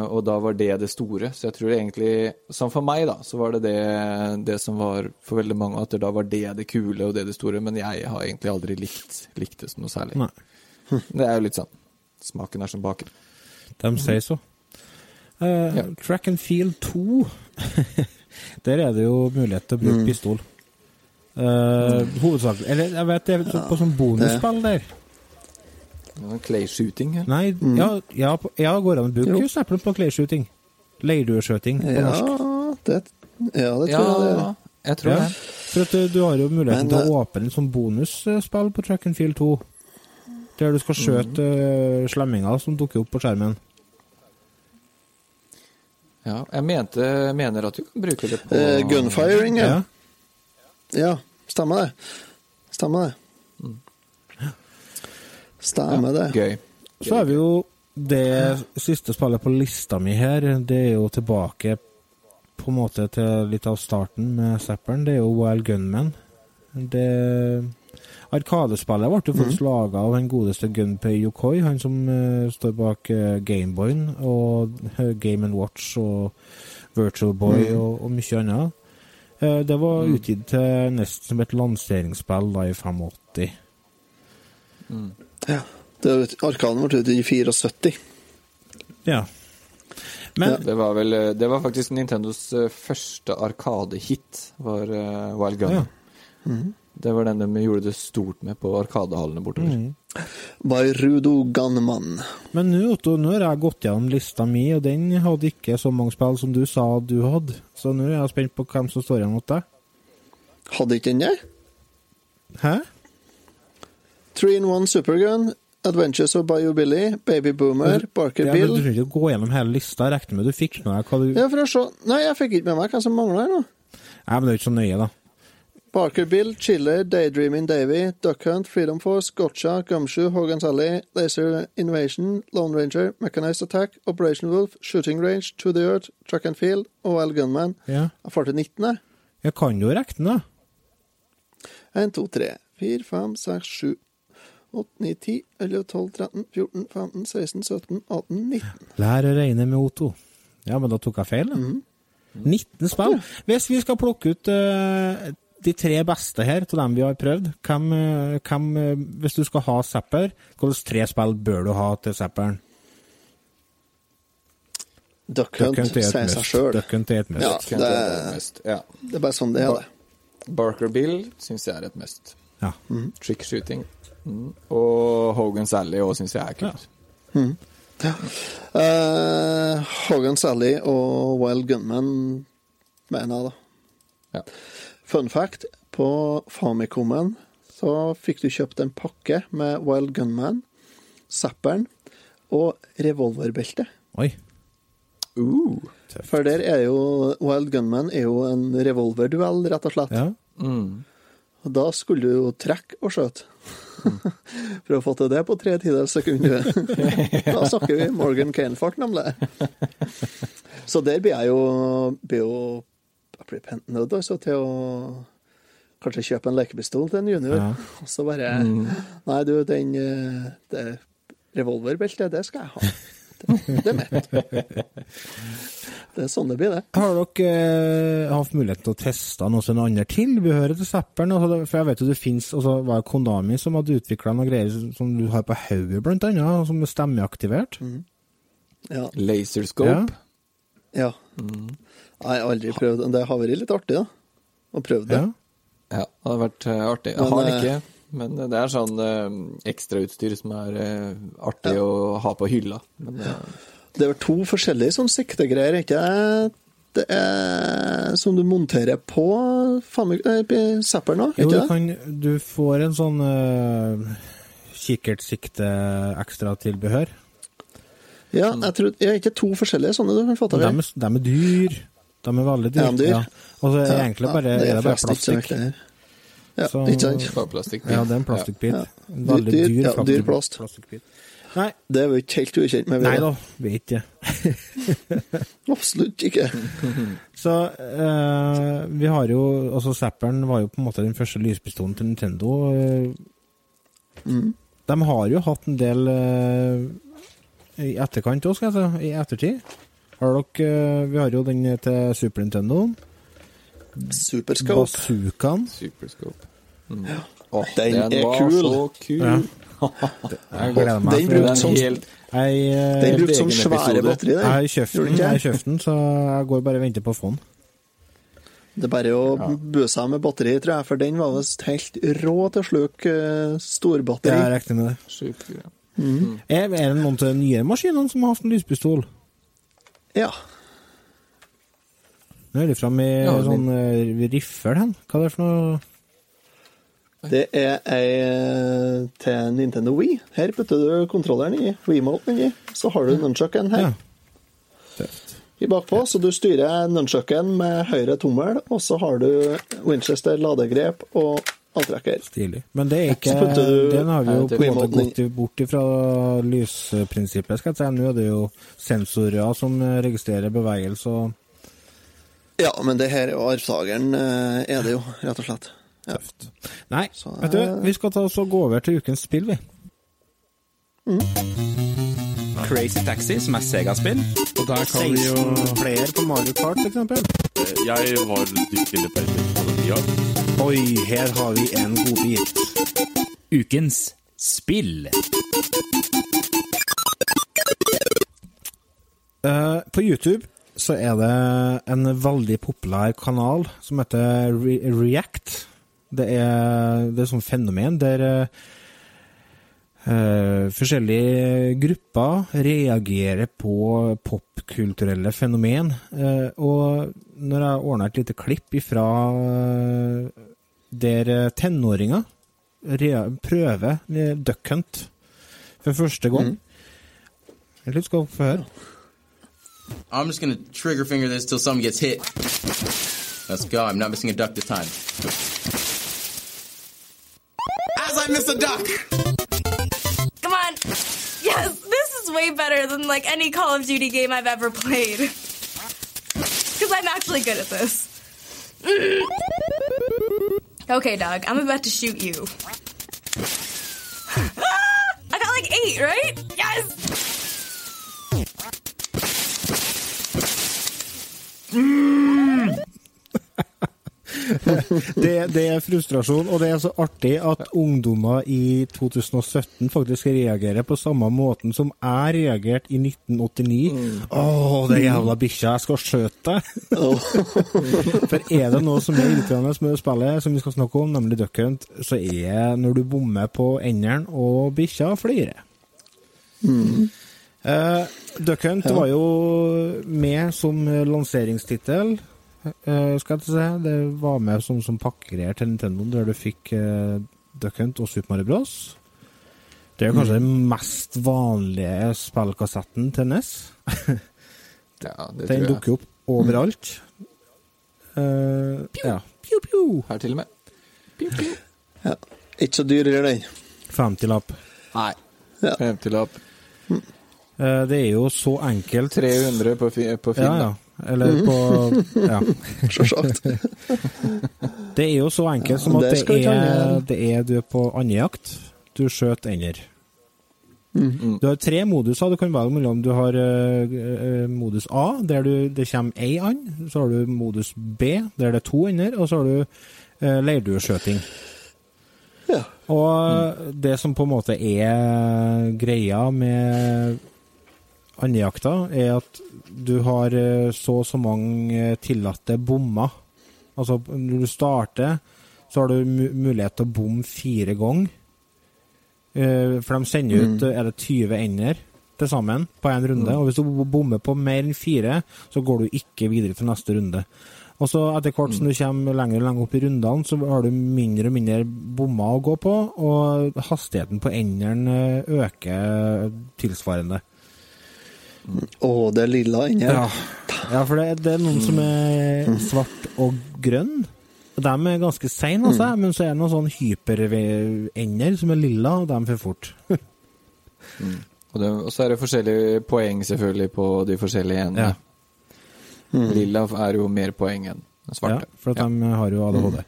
Og da var det det store. Så jeg tror egentlig Som for meg, da, så var det det, det som var for veldig mange, at da var det det kule og det det store. Men jeg har egentlig aldri likt, likt det noe særlig. Nei. Det er jo litt sånn Smaken er som baken. De sier så. Eh, Ja. Track and Field 2 [LAUGHS] Der er det jo mulighet til å bruke pistol. Uh, Hovedsakelig Eller jeg vet det er på sånn bonusspill der. Clay shooting. her. Nei, ja, ja, på- ja, går det an å bruke Jo. på clay shooting. Leirdueskjøting på Ja, norsk. det, ja, det tror Ja, jeg det er. jeg tror Ja. det. For at du, du har jo muligheten Men, til å åpne en sånn bonusspill på Track and Field 2. Der du skal skjøte mm. slemminger som dukker opp på skjermen. Ja, jeg mente, mener at du kan bruke det på Eh, gunfiring, ja. Ja. ja. Stemmer det. Stemmer det. Stemmer det. Gøy. Så er vi jo Det siste spillet på lista mi her, det er jo tilbake på en måte til litt av starten med Zapperen. Det er jo Wild Gunman. Det Arkadespillet ble jo faktisk laga av den godeste Gunpei Yokoi, han som uh, står bak uh, Gameboyen og uh, Game Watch og Virtual Boy og, og mye annet. Eh, det var utgitt til nesten som et lanseringsspill da i 85. Ja. Det, er jo- Arkaden ble utgitt i 74. Ja. Men Det var vel Det var faktisk Nintendos første arkadehit, var Wild Gun. Ja. Det var den de gjorde det stort med på arkadehallene bortover. Mm. Bairudo Gunman. Men nå, Otto, nå har jeg gått gjennom lista mi, og den hadde ikke så mange spill som du sa du hadde. Så nå er jeg spent på hvem som står igjen mot deg. Hadde ikke den der? Hæ? Three in One Supergun, Adventures of Bayou Billy, Baby Boomer, Barker Ja, Bill du trenger ikke gå gjennom hele lista. Jeg regner med du fikk med deg hva du Ja, for å se. Nei, jeg fikk ikke med meg hva som mangler her nå. Nei, men det er jo ikke så nøye, da. Barker Bill, Chiller, Daydreaming Davy, Duck Hunt, Freedom Force, Gotcha, Gumshoe, Hogan's Alley, Laser Invasion, Lone Ranger, Mechanized Attack, Operation Wolf, Shooting Range, To the Earth, Track and Field og Al Gunman. Ja. Jeg får til 19, jeg. Jeg kan jo regne, da. 1, 2, 3, 4, 5, 6, 7, 8, 9, 10, 11, 12, 13, 14, 15, 16, 17, 18, 19. Lær å regne med Otto. Ja, men da tok jeg feil, da. 19 spill. Hvis vi skal plukke ut eh, de tre beste her, til dem vi har prøvd, hvem, eh, hvem eh, Hvis du skal ha Zapper, hvilke tre spill bør du ha til Zapperen? Duck Hunt Hunt er sier seg sjøl. Duck Hunt er et must. Ja. Det- er. Ja. Det er bare sånn det er, det. Barker Bill syns jeg er et must. Ja. Trick shooting. Mm. Og Hogan's Alley òg syns jeg er kult. Uh, Hogan Sally og Wild Gunman, mener jeg, da. Ja. Fun fact, på Famicomen så fikk du kjøpt en pakke med Wild Gunman, Zapperen og revolverbelte. Oi. Uh. For der er jo Wild Gunman er jo en revolverduell, rett og slett. Ja. Mm. Og da skulle du jo trekke og skjøte. [LAUGHS] For å få til det på tre tidels sekund. [LAUGHS] da snakker vi Morgan Kane-fart, nemlig. [LAUGHS] Så der blir jeg jo, blir jo nødt altså, til å kanskje kjøpe en lekepistol til en junior. Ja. [LAUGHS] Og så bare Nei, du, den eh, det revolverbeltet, det skal jeg ha. Det, det er mitt. Det er sånn det blir, det. Har dere eh, hatt mulighet til å teste noe som andre tilbehøret til Zapperen? Altså, for jeg vet jo det fins altså, var Konami som hadde utvikla noen greier som du har på hodet, blant annet, som er stemmeaktivert. Ja. Laserscope. ja. Nei, Jeg har aldri prøvd Det har vært litt artig, da. Å prøve det. Ja. Ja, det har vært eh, artig. Jeg Men, har det eh, ikke, men det er sånn eh, ekstrautstyr som er artig artig å ha på hylla. Men ja. Det er vel to forskjellige sånn siktegreier, ikke det? Det er som du monterer på Zapperen òg, Jo, ikke du, det? kan, du får en sånn uh, kikkertsikte-ekstratilbehør. Ja, jeg tror Jeg er ikke to forskjellige sånne du kan få De, tak i. er- de er dyr. De er veldig dyr. Er dyr? Ja. Og så er det Ja, egentlig ja, bare, det er det bare plastikk. Ja, Så- ikke sant? bare plastikk. Ja, det er en plastikkbit. Veldig Dyr- dyr, ja, dyr plast. plastikkbit. Nei, Det er vi ikke helt ukjent med. nei da. vi er ikke. [LAUGHS] Absolutt ikke. [LAUGHS] Så eh, vi har jo Altså, Zapperen var jo på en måte den første lyspistolen til Nintendo. Mm. De har jo hatt en del eh, i etterkant òg, skal jeg si. I ettertid. Har dere eh, Vi har jo den til Super Nintendo. Superscope. Bazookaen. Superscope. Mm. Åh, Den er var kul. så kul. Ja. [LAUGHS] Jeg gleder meg. Den brukte Den som- helt Jeg, eh, Den brukte sånn svære batteri. jeg den. den, jeg har kjøpt den, så jeg går bare og venter på å få den. Det er bare å bø seg med batteri, tror jeg, for den var visst helt rå til å sluke Jeg storbatteri. regner med det. Sjukt greier. Er, er det noen til de nye maskinene som har hatt en lyspistol? Ja. Nå er det fram i Ja, sånn uh, riffel hen. Hva er det for noe? Det er ei eh, til Nintendo Wii. Her putter du kontrolleren i, remoten i, så har du nunchucken her. Ja. i bakpå, så du styrer nunchucken med høyre tommel, og så har du Winchester ladegrep og avtrekker. Stilig. Men det er ikke du- Den har vi jo på en måte gått bort fra lysprinsippet, skal jeg si. Nå er det jo sensorer som registrerer bevegelse og Ja, men det her er jo arvtakeren, eh, er det jo, rett og slett. Ja. tøft. Nei, Så, vet du, eh, vi skal ta oss og gå over til ukens spill, vi. Crazy Taxi, som er Sega-spill. Og der kan vi jo flere på Mario Kart, f.eks. Jeg var dypt inne på tida. Oi, her har vi en godbit. Ukens spill. Uh, på YouTube så er det en veldig populær kanal som heter Re React. Det er, det er sånn fenomen der eh, eh, forskjellige grupper reagerer på popkulturelle fenomen. Uh, og når jeg ordna et lite klipp ifra uh, der tenåringer prøver Duck Hunt for første gang Jeg lurer skal få høre. I'm just gonna trigger finger this till something gets hit. Let's go. I'm not missing a duck this time. As I miss a duck! Way better than like any Call of Duty game I've ever played. Because I'm actually good at this. [LAUGHS] Okay, dog, I'm about to shoot you. Ah! [LAUGHS] I got like eight, right? Yes! Det, det er frustrasjon, og det er så artig at ungdommer i 2017 faktisk reagerer på samme måten som jeg reagerte i 1989. Å, det jævla bikkja, jeg skal skjøte deg! [LAUGHS] For er det noe som er irriterende med spillet, som vi skal snakke om, nemlig Duck Hunt, så er når du bommer på enderen og bikkja flirer. Uh, Duck Hunt var jo med som lanseringstittel. Eh, skal jeg si. Det var med som, som pakkegreier til Nintendo, der du fikk uh, Duck Hunt og Super Mario Bros. Det er kanskje den mest vanlige spillkassetten til NES. [LAUGHS] Ja, det Den dukker opp overalt. Eh, ja. Pew, pew. Her til og med. Pew, pew. [LAUGHS] Ja. Ikke så dyrere, den. 50-lapp. Nei. Ja. 50-lapp. Eh, det er jo så enkelt 300 på, fi, på Finn. Ja, da. ja. Eller på Ja. [LAUGHS] Sjølsagt. [LAUGHS] Det er jo så enkelt som at det det er, det er du er på andejakt. Du skjøter ender. Mm. Du har tre moduser. Du kan velge mellom Du har uh, modus A, der du, det kommer ei and. Så har du modus B, der det er to ender. Og så har du uh, leirdueskjøting. Ja. Og det som på en måte er greia med andejakta, er at du har eh, så og så mange tillatte bommer. Altså, når du starter, så har du mulighet til å bomme fire ganger. Eh, for de sender ut mm. er det 20 ender til sammen på én runde. Og hvis du bommer på mer enn fire, så går du ikke videre til neste runde. Og så etter hvert som du kommer lenger og lenger opp i rundene, så har du mindre og mindre bommer å gå på, og hastigheten på endene eh, øker tilsvarende. Å, det er lilla inni her. Ja, ja for det, det er noen som er svart og grønn. De er ganske seine, altså, men så er det noen sånn hyperender som er lilla, og de for fort. [LAUGHS] Og, det, og så er det forskjellige poeng selvfølgelig på de forskjellige endene. Lilla er jo mer poeng enn svarte. Ja, for at de har jo ADHD.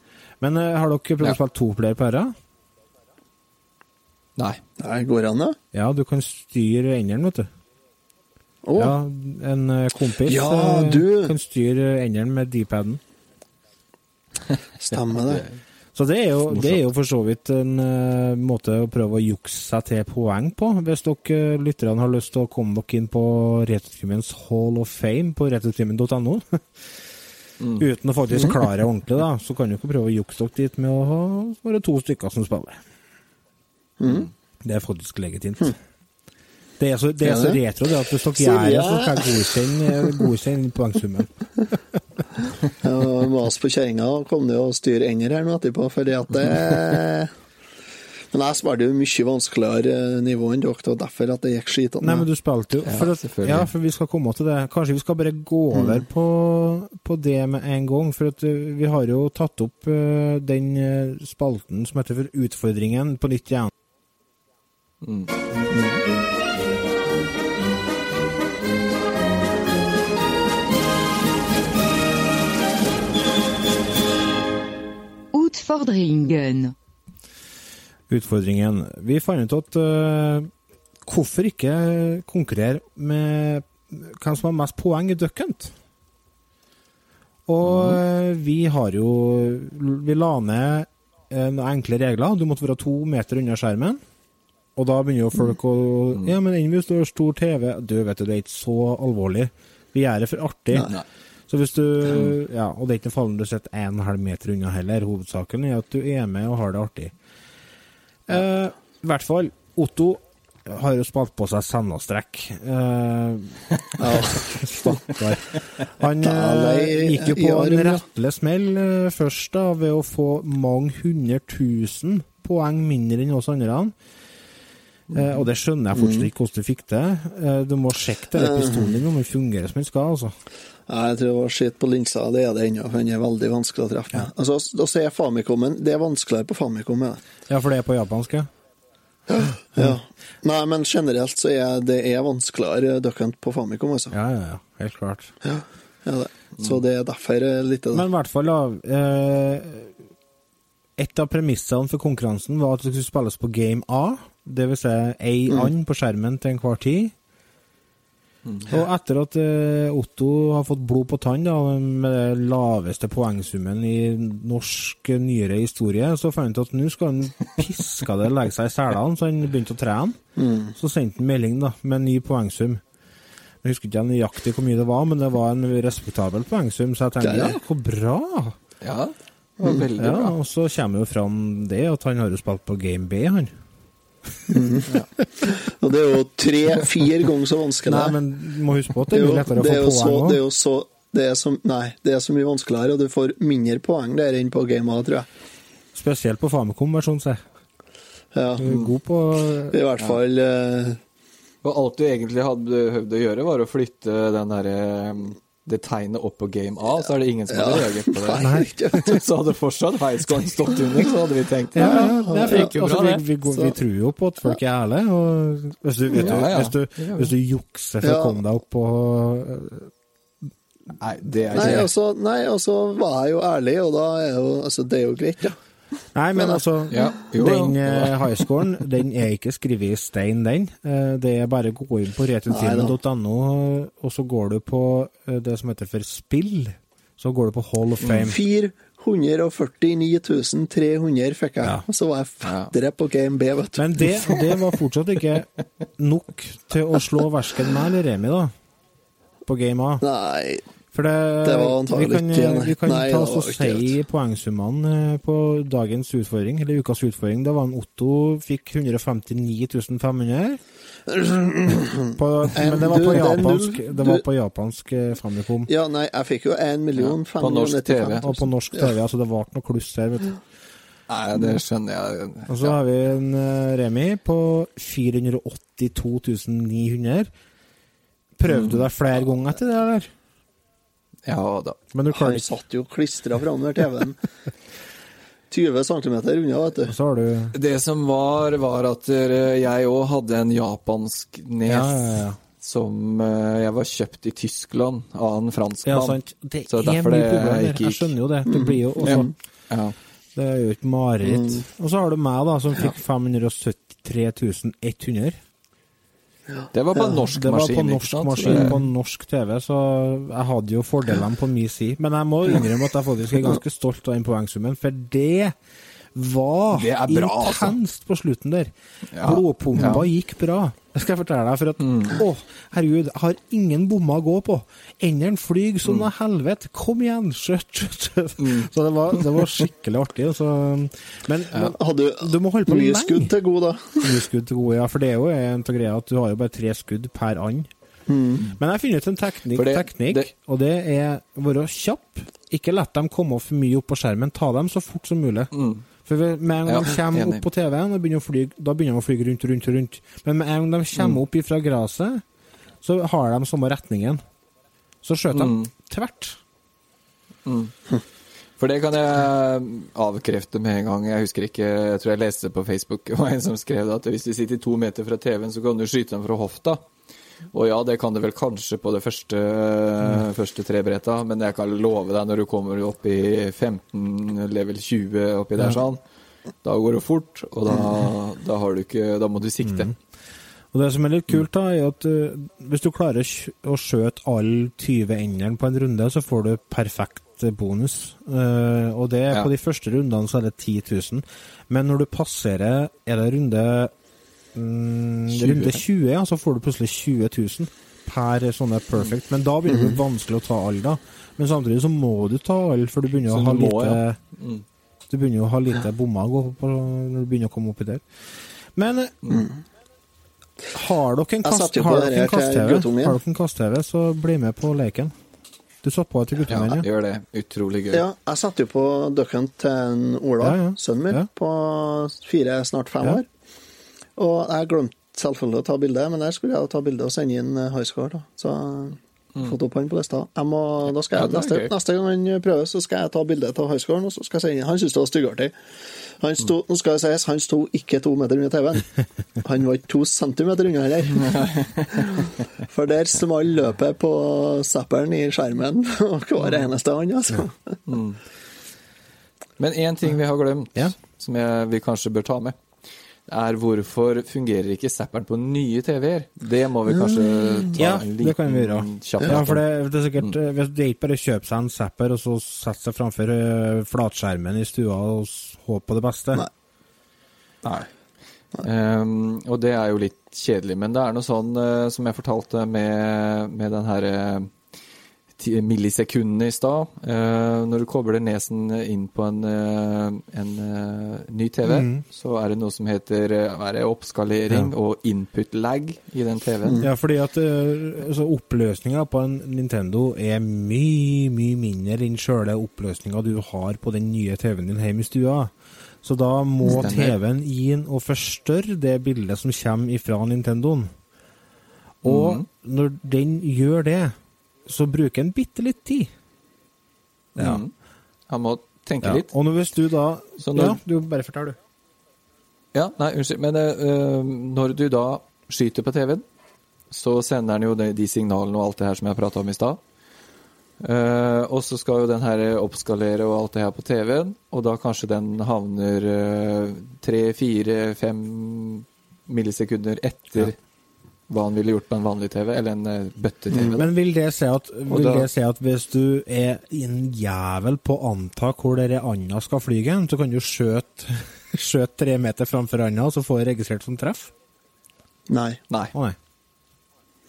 Men uh, har dere prøvd Ja. å spille to player på dette? Nei. Nei, går an, da? Ja, du kan styre enderen, vet du. Å, Ja, en eh, kompis Ja, eh, du. kan styre enderen med D-paden. [LAUGHS] stemmer det. Så det er, jo, det er jo for så vidt en uh, måte å prøve å jukse seg til poeng på. Hvis dere lytterne har lyst til å komme dere inn på Retrotrimens Hall of Fame på retrotimen.no, [LAUGHS] uten å faktisk klare det ordentlig, da, så kan dere prøve å jukse dere dit med å ha bare to stykker som spiller. Det er faktisk legitimt. Det er så, det er så retro det at hvis dere gjør det, så skal jeg godkjenne, godkjenne poengsummen. [LAUGHS] Mas på kjerringa kom det jo å styre ender her nå etterpå, fordi at det [LAUGHS] Men jeg spilte jo mye vanskeligere eh, nivå enn dere, og derfor at det gikk skitende. Nei, men du spilte jo for at, ja, Ja, for vi skal komme til det. Kanskje vi skal bare gå over på, på det med en gang. For at uh, vi har jo tatt opp uh, den spalten som heter for Utfordringen på nytt igjen. Utfordringen. Utfordringen. Vi fant ut at uh, hvorfor ikke konkurrere med hvem som har mest poeng i Duck Hunt? Og mm. vi har jo Vi la ned uh, noen enkle regler. Du måtte være to meter unna skjermen. Og da begynner jo folk å Ja, men enn hvis du har stor TV Du vet det er ikke så alvorlig. Vi gjør det for artig. Nei, Nei. Så hvis du Ja, og det er ikke noe farlig om du sitter en halv meter unna heller. Hovedsaken er at du er med og har det artig. Eh, I hvert fall, Otto har jo spalt på seg sennastrekk. Eh, [LAUGHS] Stakkar. Han eh, gikk jo på en rettelig smell eh, først, da, ved å få mange hundre tusen poeng mindre enn oss andre. Eh, og det skjønner jeg fortsatt ikke hvordan du fikk det. Eh, du må sjekke den pistolen din om den fungerer som den skal, altså. Jeg tror det var skitt på linsa, det er det ennå, den er veldig vanskelig å treffe Ja. Altså, å se Famicomen, det er vanskeligere på Famicom, Ja. Ja, for det er på japansk, ja. Ja. Nei, men generelt så er det er vanskeligere Duck på Famicom, altså. Ja, ja, ja. Helt klart. Ja, ja det. Så det er derfor eh, litt av det. Men i hvert fall, da. Eh, et av premissene for konkurransen var at det skulle spilles på game A. Det vil si ei and på skjermen til enhver tid. Og etter at eh, Otto har fått blod på tann da, med den laveste poengsummen i norsk nyere historie, så fant han at nå skal han piske det legge seg i selene, så han begynte å trene. Så sendte han melding da, med en ny poengsum. Jeg husker ikke nøyaktig hvor mye det var, men det var en respektabel poengsum, så jeg tenkte ja, hvor bra! Ja, det var veldig Ja, bra. og så kommer jo fram det at han har jo spilt på Game B, han. Og det er jo tre-fire ganger så vanskelig. Nei, men du må huske på at det er mye jo, lettere å det er få jo så, det er jo så det er så, Nei, det er så mye vanskeligere, og du får mindre poeng der enn på gamet, tror jeg. Spesielt på Famicom-versjonen, se. Ja. Du er god på I hvert fall eh, Og alt du egentlig hadde behøvd å gjøre, var å flytte den derre det tegnet opp på game A, så er det ingen som hadde Ja. reagert på det. [LAUGHS] Nei, [LAUGHS] Så hadde fortsatt highscoren stått under, så hadde vi tenkt Ja, ja, det er gikk jo Altså, bra, vi, det. vi, vi, vi tror jo på at folk er ærlige. Og hvis du, vet du, Ja, ja. Hvis, du, hvis du jukser for å komme deg opp på Nei, det er Nei, ikke altså, nei, altså var jeg jo ærlig, og da er jo Altså, det er jo greit, ja. Nei, men altså Ja, jo. Den eh, highscoren, den er ikke skrevet i stein, den. Eh, det er bare å gå inn på returfilm.no, og så går du på eh, det som heter for spill. Så går du på Hall of Fame. 449 300 fikk jeg, Ja. og så var jeg fettere på Game B, vet du. Men det, det var fortsatt ikke nok til å slå versken meg eller Remi, da. På game A. Nei, For det, Det var vi antagelig kan, ikke, vi kan Nei, ta oss og si poengsummene eh, på dagens utfordring, eller ukas utfordring. Det var en Otto fikk [CLEARS THROAT] 159 500. På, men det var på japansk, det var på japansk eh, Famicom. Ja, nei, jeg fikk jo 1 million Ja, på norsk TV. Og på norsk TV, altså det ble noe kluss her, vet du. Nei, det skjønner jeg. Og så har vi en eh, Remi på 482 900. Prøvde du deg flere ganger etter det, eller? Ja da. Men du Han satt jo klistra framover TV-en. 20 cm unna, vet du. Så har du Det som var, var at jeg òg hadde en japansk nes Ja, ja, ja. som eh, jeg var kjøpt i Tyskland av en franskmann. Det Så er mye det problemer. ikke Jeg skjønner jo det. Det blir jo også Ja. Det er jo et mareritt. Og så har du meg, da, som fikk 573 100. Det var på en norsk Det var maskin. på ikke norsk maskin på norsk TV, så jeg hadde jo fordelene på min side. Men jeg må innrømme at jeg faktisk er ganske stolt av den poengsummen, for det var Det bra, altså. intenst på slutten der. Ja. Blodpumpa Ja. Mm. gikk bra. Det skal jeg fortelle deg, for at Å, herregud, jeg har ingen bommer å gå på. Enderen flyr som Mm. helvete. Kom igjen! Skjøtt, skjøtt, Mm. Så det var, det var skikkelig artig. Så, men men Hadde du må holde på mye lenge. skudd til god, da? [LAUGHS] Mye skudd til gode, ja. For det er jo en av greia at du har jo bare tre skudd per and. Mm. Men jeg har funnet ut en teknikk, det- teknikk det- og det er å være kjapp. Ikke la dem komme for mye opp på skjermen. Ta dem så fort som mulig. Mm. For med en gang Ja, de kommer enig. opp på TV-en, da begynner de å fly- rundt og rundt rundt. Men med en gang de kommer Mm. opp ifra gresset, så har de samme retningen. Så skjøter Mm. de tvert. For det kan jeg avkrefte med en gang. Jeg husker ikke, jeg tror jeg leste det på Facebook, [LAUGHS] det var en som skrev at hvis du sitter to meter fra TV-en, så kan du skyte dem fra hofta. Og ja, det kan du vel kanskje på det første, første tre bretta, men jeg kan love deg når du kommer opp i 15, level 20 oppi der sånn, da går det fort, og da, da har du ikke Da må du sikte. Og det som er litt kult, da, er at uh, hvis du klarer å skjøte alle 20 endene på en runde, så får du perfekt eh, bonus. Uh, og det er Ja. på de første rundene så er det 10 000. Men når du passerer Er det runde mm, 20, Runde 20, ja, så får du plutselig 20 000 per sånne perfect. Men da begynner det mm vanskelig å ta alle, da. Men samtidig så må du ta alle, for du begynner Så å ha du må, lite ja. Mm. Du begynner å ha lite bommer å gå på når du begynner å komme oppi der. Men eh, har dere en kast-TV. Har dere en kast-TV, så bli med på leken. Du satt på til Ja, guttungen ja. ja. gjør det. Utrolig gøy. Ja, jeg satte jo på ducken til en Ola, Ja, ja. sønnen min, Ja. på fire, snart fem Ja. år. Og jeg glemte selvfølgelig å ta bilde, men der skulle jeg ta bilde og sende inn eh, high score. Da. Så jeg har fått opp han på lista. Må, Ja, jeg, er neste, neste gang han prøver, så skal jeg ta bilde av high scoren, og så skal jeg sende inn. Han syntes det var styggartig. Han sto, nå skal det sies, han sto ikke to meter unna TV-en. [LAUGHS] Han var ikke to centimeter unna heller. [LAUGHS] For der smalt løpet på zapperen i skjermen [LAUGHS] og hver eneste han, altså. Men én ting vi har glemt, Ja. som jeg, vi kanskje bør ta med, er hvorfor fungerer ikke zapperen på nye TV-er? Det må vi kanskje ta Ja, en det kan vi gjøre. Ja, for det, det er sikkert eh, Det er ikke bare å kjøpe seg en zapper og så sette seg framfor eh, flatskjermen i stua og håpe på det beste. Nei. Nei. Um, og det er jo litt kjedelig, men det er noe sånn uh, som jeg fortalte med, med den herre ti- millisekundene i stad. Eh, når du kobler nesen inn på en, eh, en eh, ny TV, mm. så er det noe som heter oppskalering og input lag i den TV-en. Ja, fordi at altså oppløsninga på en Nintendo er mye, mye mindre enn sjøle oppløsninga du har på den nye TV-en din hjemme i stua. Så da må. TV-en inn og forstørre det bildet som kommer ifra Nintendoen. Og mm. når den gjør det, så bruker en bitte litt tid. Ja. Mm. Han må tenke ja. litt. Og nå hvis du da Så når- Ja, du bare fortell, du. Ja, nei, unnskyld. Men eh, når du da skyter på TV-en, så sender den jo de, de signalene og alt det her som jeg prata om i stad. Uh, og så skal jo den her oppskalere og alt det her på TV-en, og da kanskje den havner tre, fire, fem millisekunder etter hva han ville gjort på en vanlig TV, eller en uh, bøtte-TV. da. Men vil det si at, vil da- det si at hvis du er en jævel på å anta hvor dere anda skal fly hen, så kan du skjøte [LAUGHS] skjøte tre meter framfor anda, og så få det registrert som treff? Nei. Nei. Oh,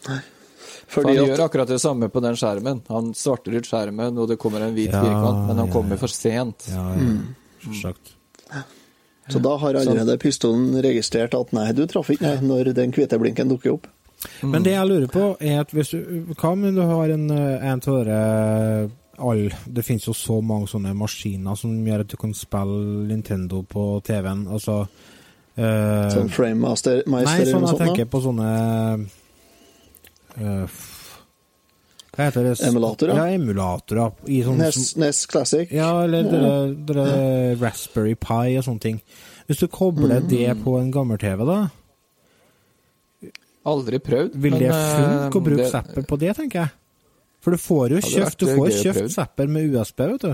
nei. For Fordi han at gjør akkurat det samme på den skjermen. Han svarter ut skjermen, og det kommer en hvit Ja, firkant, men han ja, kommer ja. for sent. Ja, ja. Selvsagt. Så da har allerede pistolen registrert at nei, du traff ikke, nei, når den hvite blinken dukker opp. Men det jeg lurer på, er at hvis du Hva om du har en, eh, en av dere all, Det finnes jo så mange sånne maskiner som gjør at du kan spille Nintendo på TV-en. Altså øh, Sånn Frame Master, Nei, Meister sånn eller jeg noe sånt. tenker på sånne eh, f- Hva heter det? Emulatorer? Ja, emulatorer. I sånn, NES, NES Classic. ja, eller det, det, det, Raspberry Pi og sånne ting. Hvis du kobler Mm. det på en gammel-TV, da, Aldri prøvd. vil det eh, funke å bruke zapper på det, tenker jeg? For du får jo kjøpt, du får kjøpt zapper med USB, vet du.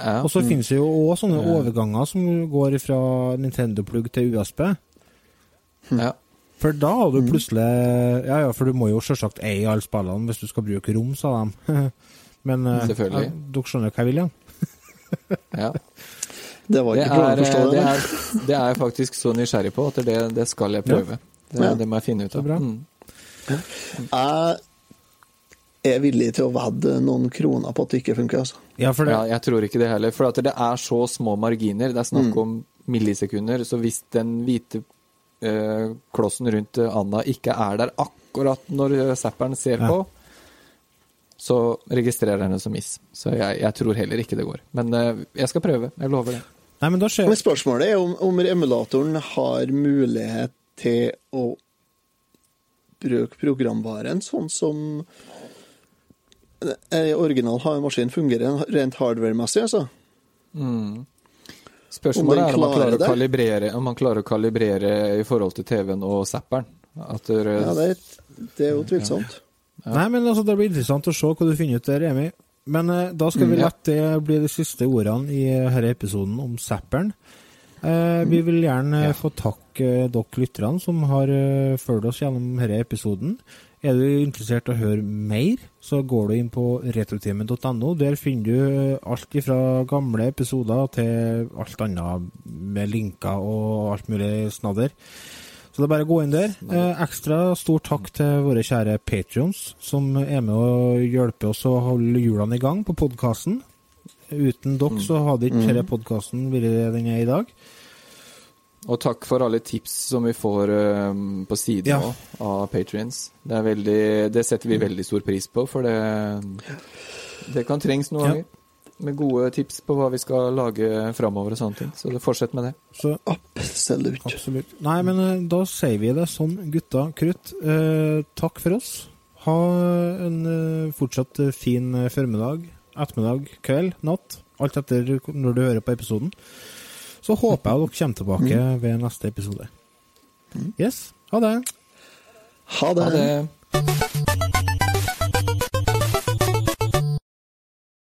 Ja. Og så finnes det jo òg sånne overganger som går fra Nintendo-plugg til USB. ja. For da har Mm. du plutselig Ja ja, for du må jo selvsagt eie alle spillene hvis du skal bruke rom, sa de. [LAUGHS] Men eh, ja, dere skjønner hva jeg vil, ja? [LAUGHS] ja. Det var ikke prøve er, å forstå det. det, er, det er jeg faktisk så nysgjerrig på at det, det skal jeg prøve. Det, Ja. det må jeg finne ut av. bra. Mm. Jeg er villig til å vedde noen kroner på at det ikke funker, altså. Ja, for det, Ja, jeg tror ikke det heller. For at det er så små marginer. Det er snakk om millisekunder. Så hvis den hvite eh, klossen rundt eh, Anna ikke er der akkurat når eh, zapperen ser Ja. på, så registrerer den det som miss. Så jeg, jeg tror heller ikke det går. Men eh, jeg skal prøve. Jeg lover det. Nei, men da skjer Men spørsmålet er om, om emulatoren har mulighet til å bruke programvaren sånn som en original maskin fungerer rent hardware-messig, altså. Spørsmålet er om man klarer å kalibrere, om man klarer å kalibrere i forhold til TV-en og zapperen. At Ja, det, er- det er jo tvilsomt. Nei, men altså, Det blir interessant å se hva du finner ut der, Remi. Men eh, da skal vi Mm, ja. la det bli de siste ordene i denne episoden om Zapperen. Eh, vi vil gjerne Ja. få takke eh, dere lytterne som har uh, fulgt oss gjennom denne episoden. Er du interessert i å høre mer, så går du inn på retrotimen.no. Der finner du eh, alt fra gamle episoder til alt annet med linker og alt mulig snadder. Så det er bare å gå inn der. Eh, ekstra stor takk til våre kjære patrions, som er med og hjelper oss å holde hjulene i gang på podkasten. Uten dere så hadde ikke denne podkasten vært den er i dag. Og takk for alle tips som vi får um, på siden Ja. også, av patrions. Det, det setter vi veldig stor pris på, for det, det kan trengs noen Ja. ganger. Med gode tips på hva vi skal lage framover og sånne ting. Så fortsett med det. Så Absolutt. absolutt. Nei, men eh, da sier vi det sånn, gutta krutt. Eh, takk for oss. Ha en eh, fortsatt eh, fin formiddag, ettermiddag, kveld, natt. Alt etter når du hører på episoden. Så håper jeg dere kommer tilbake ved neste episode. Yes, ha det. Ha det. Ha det.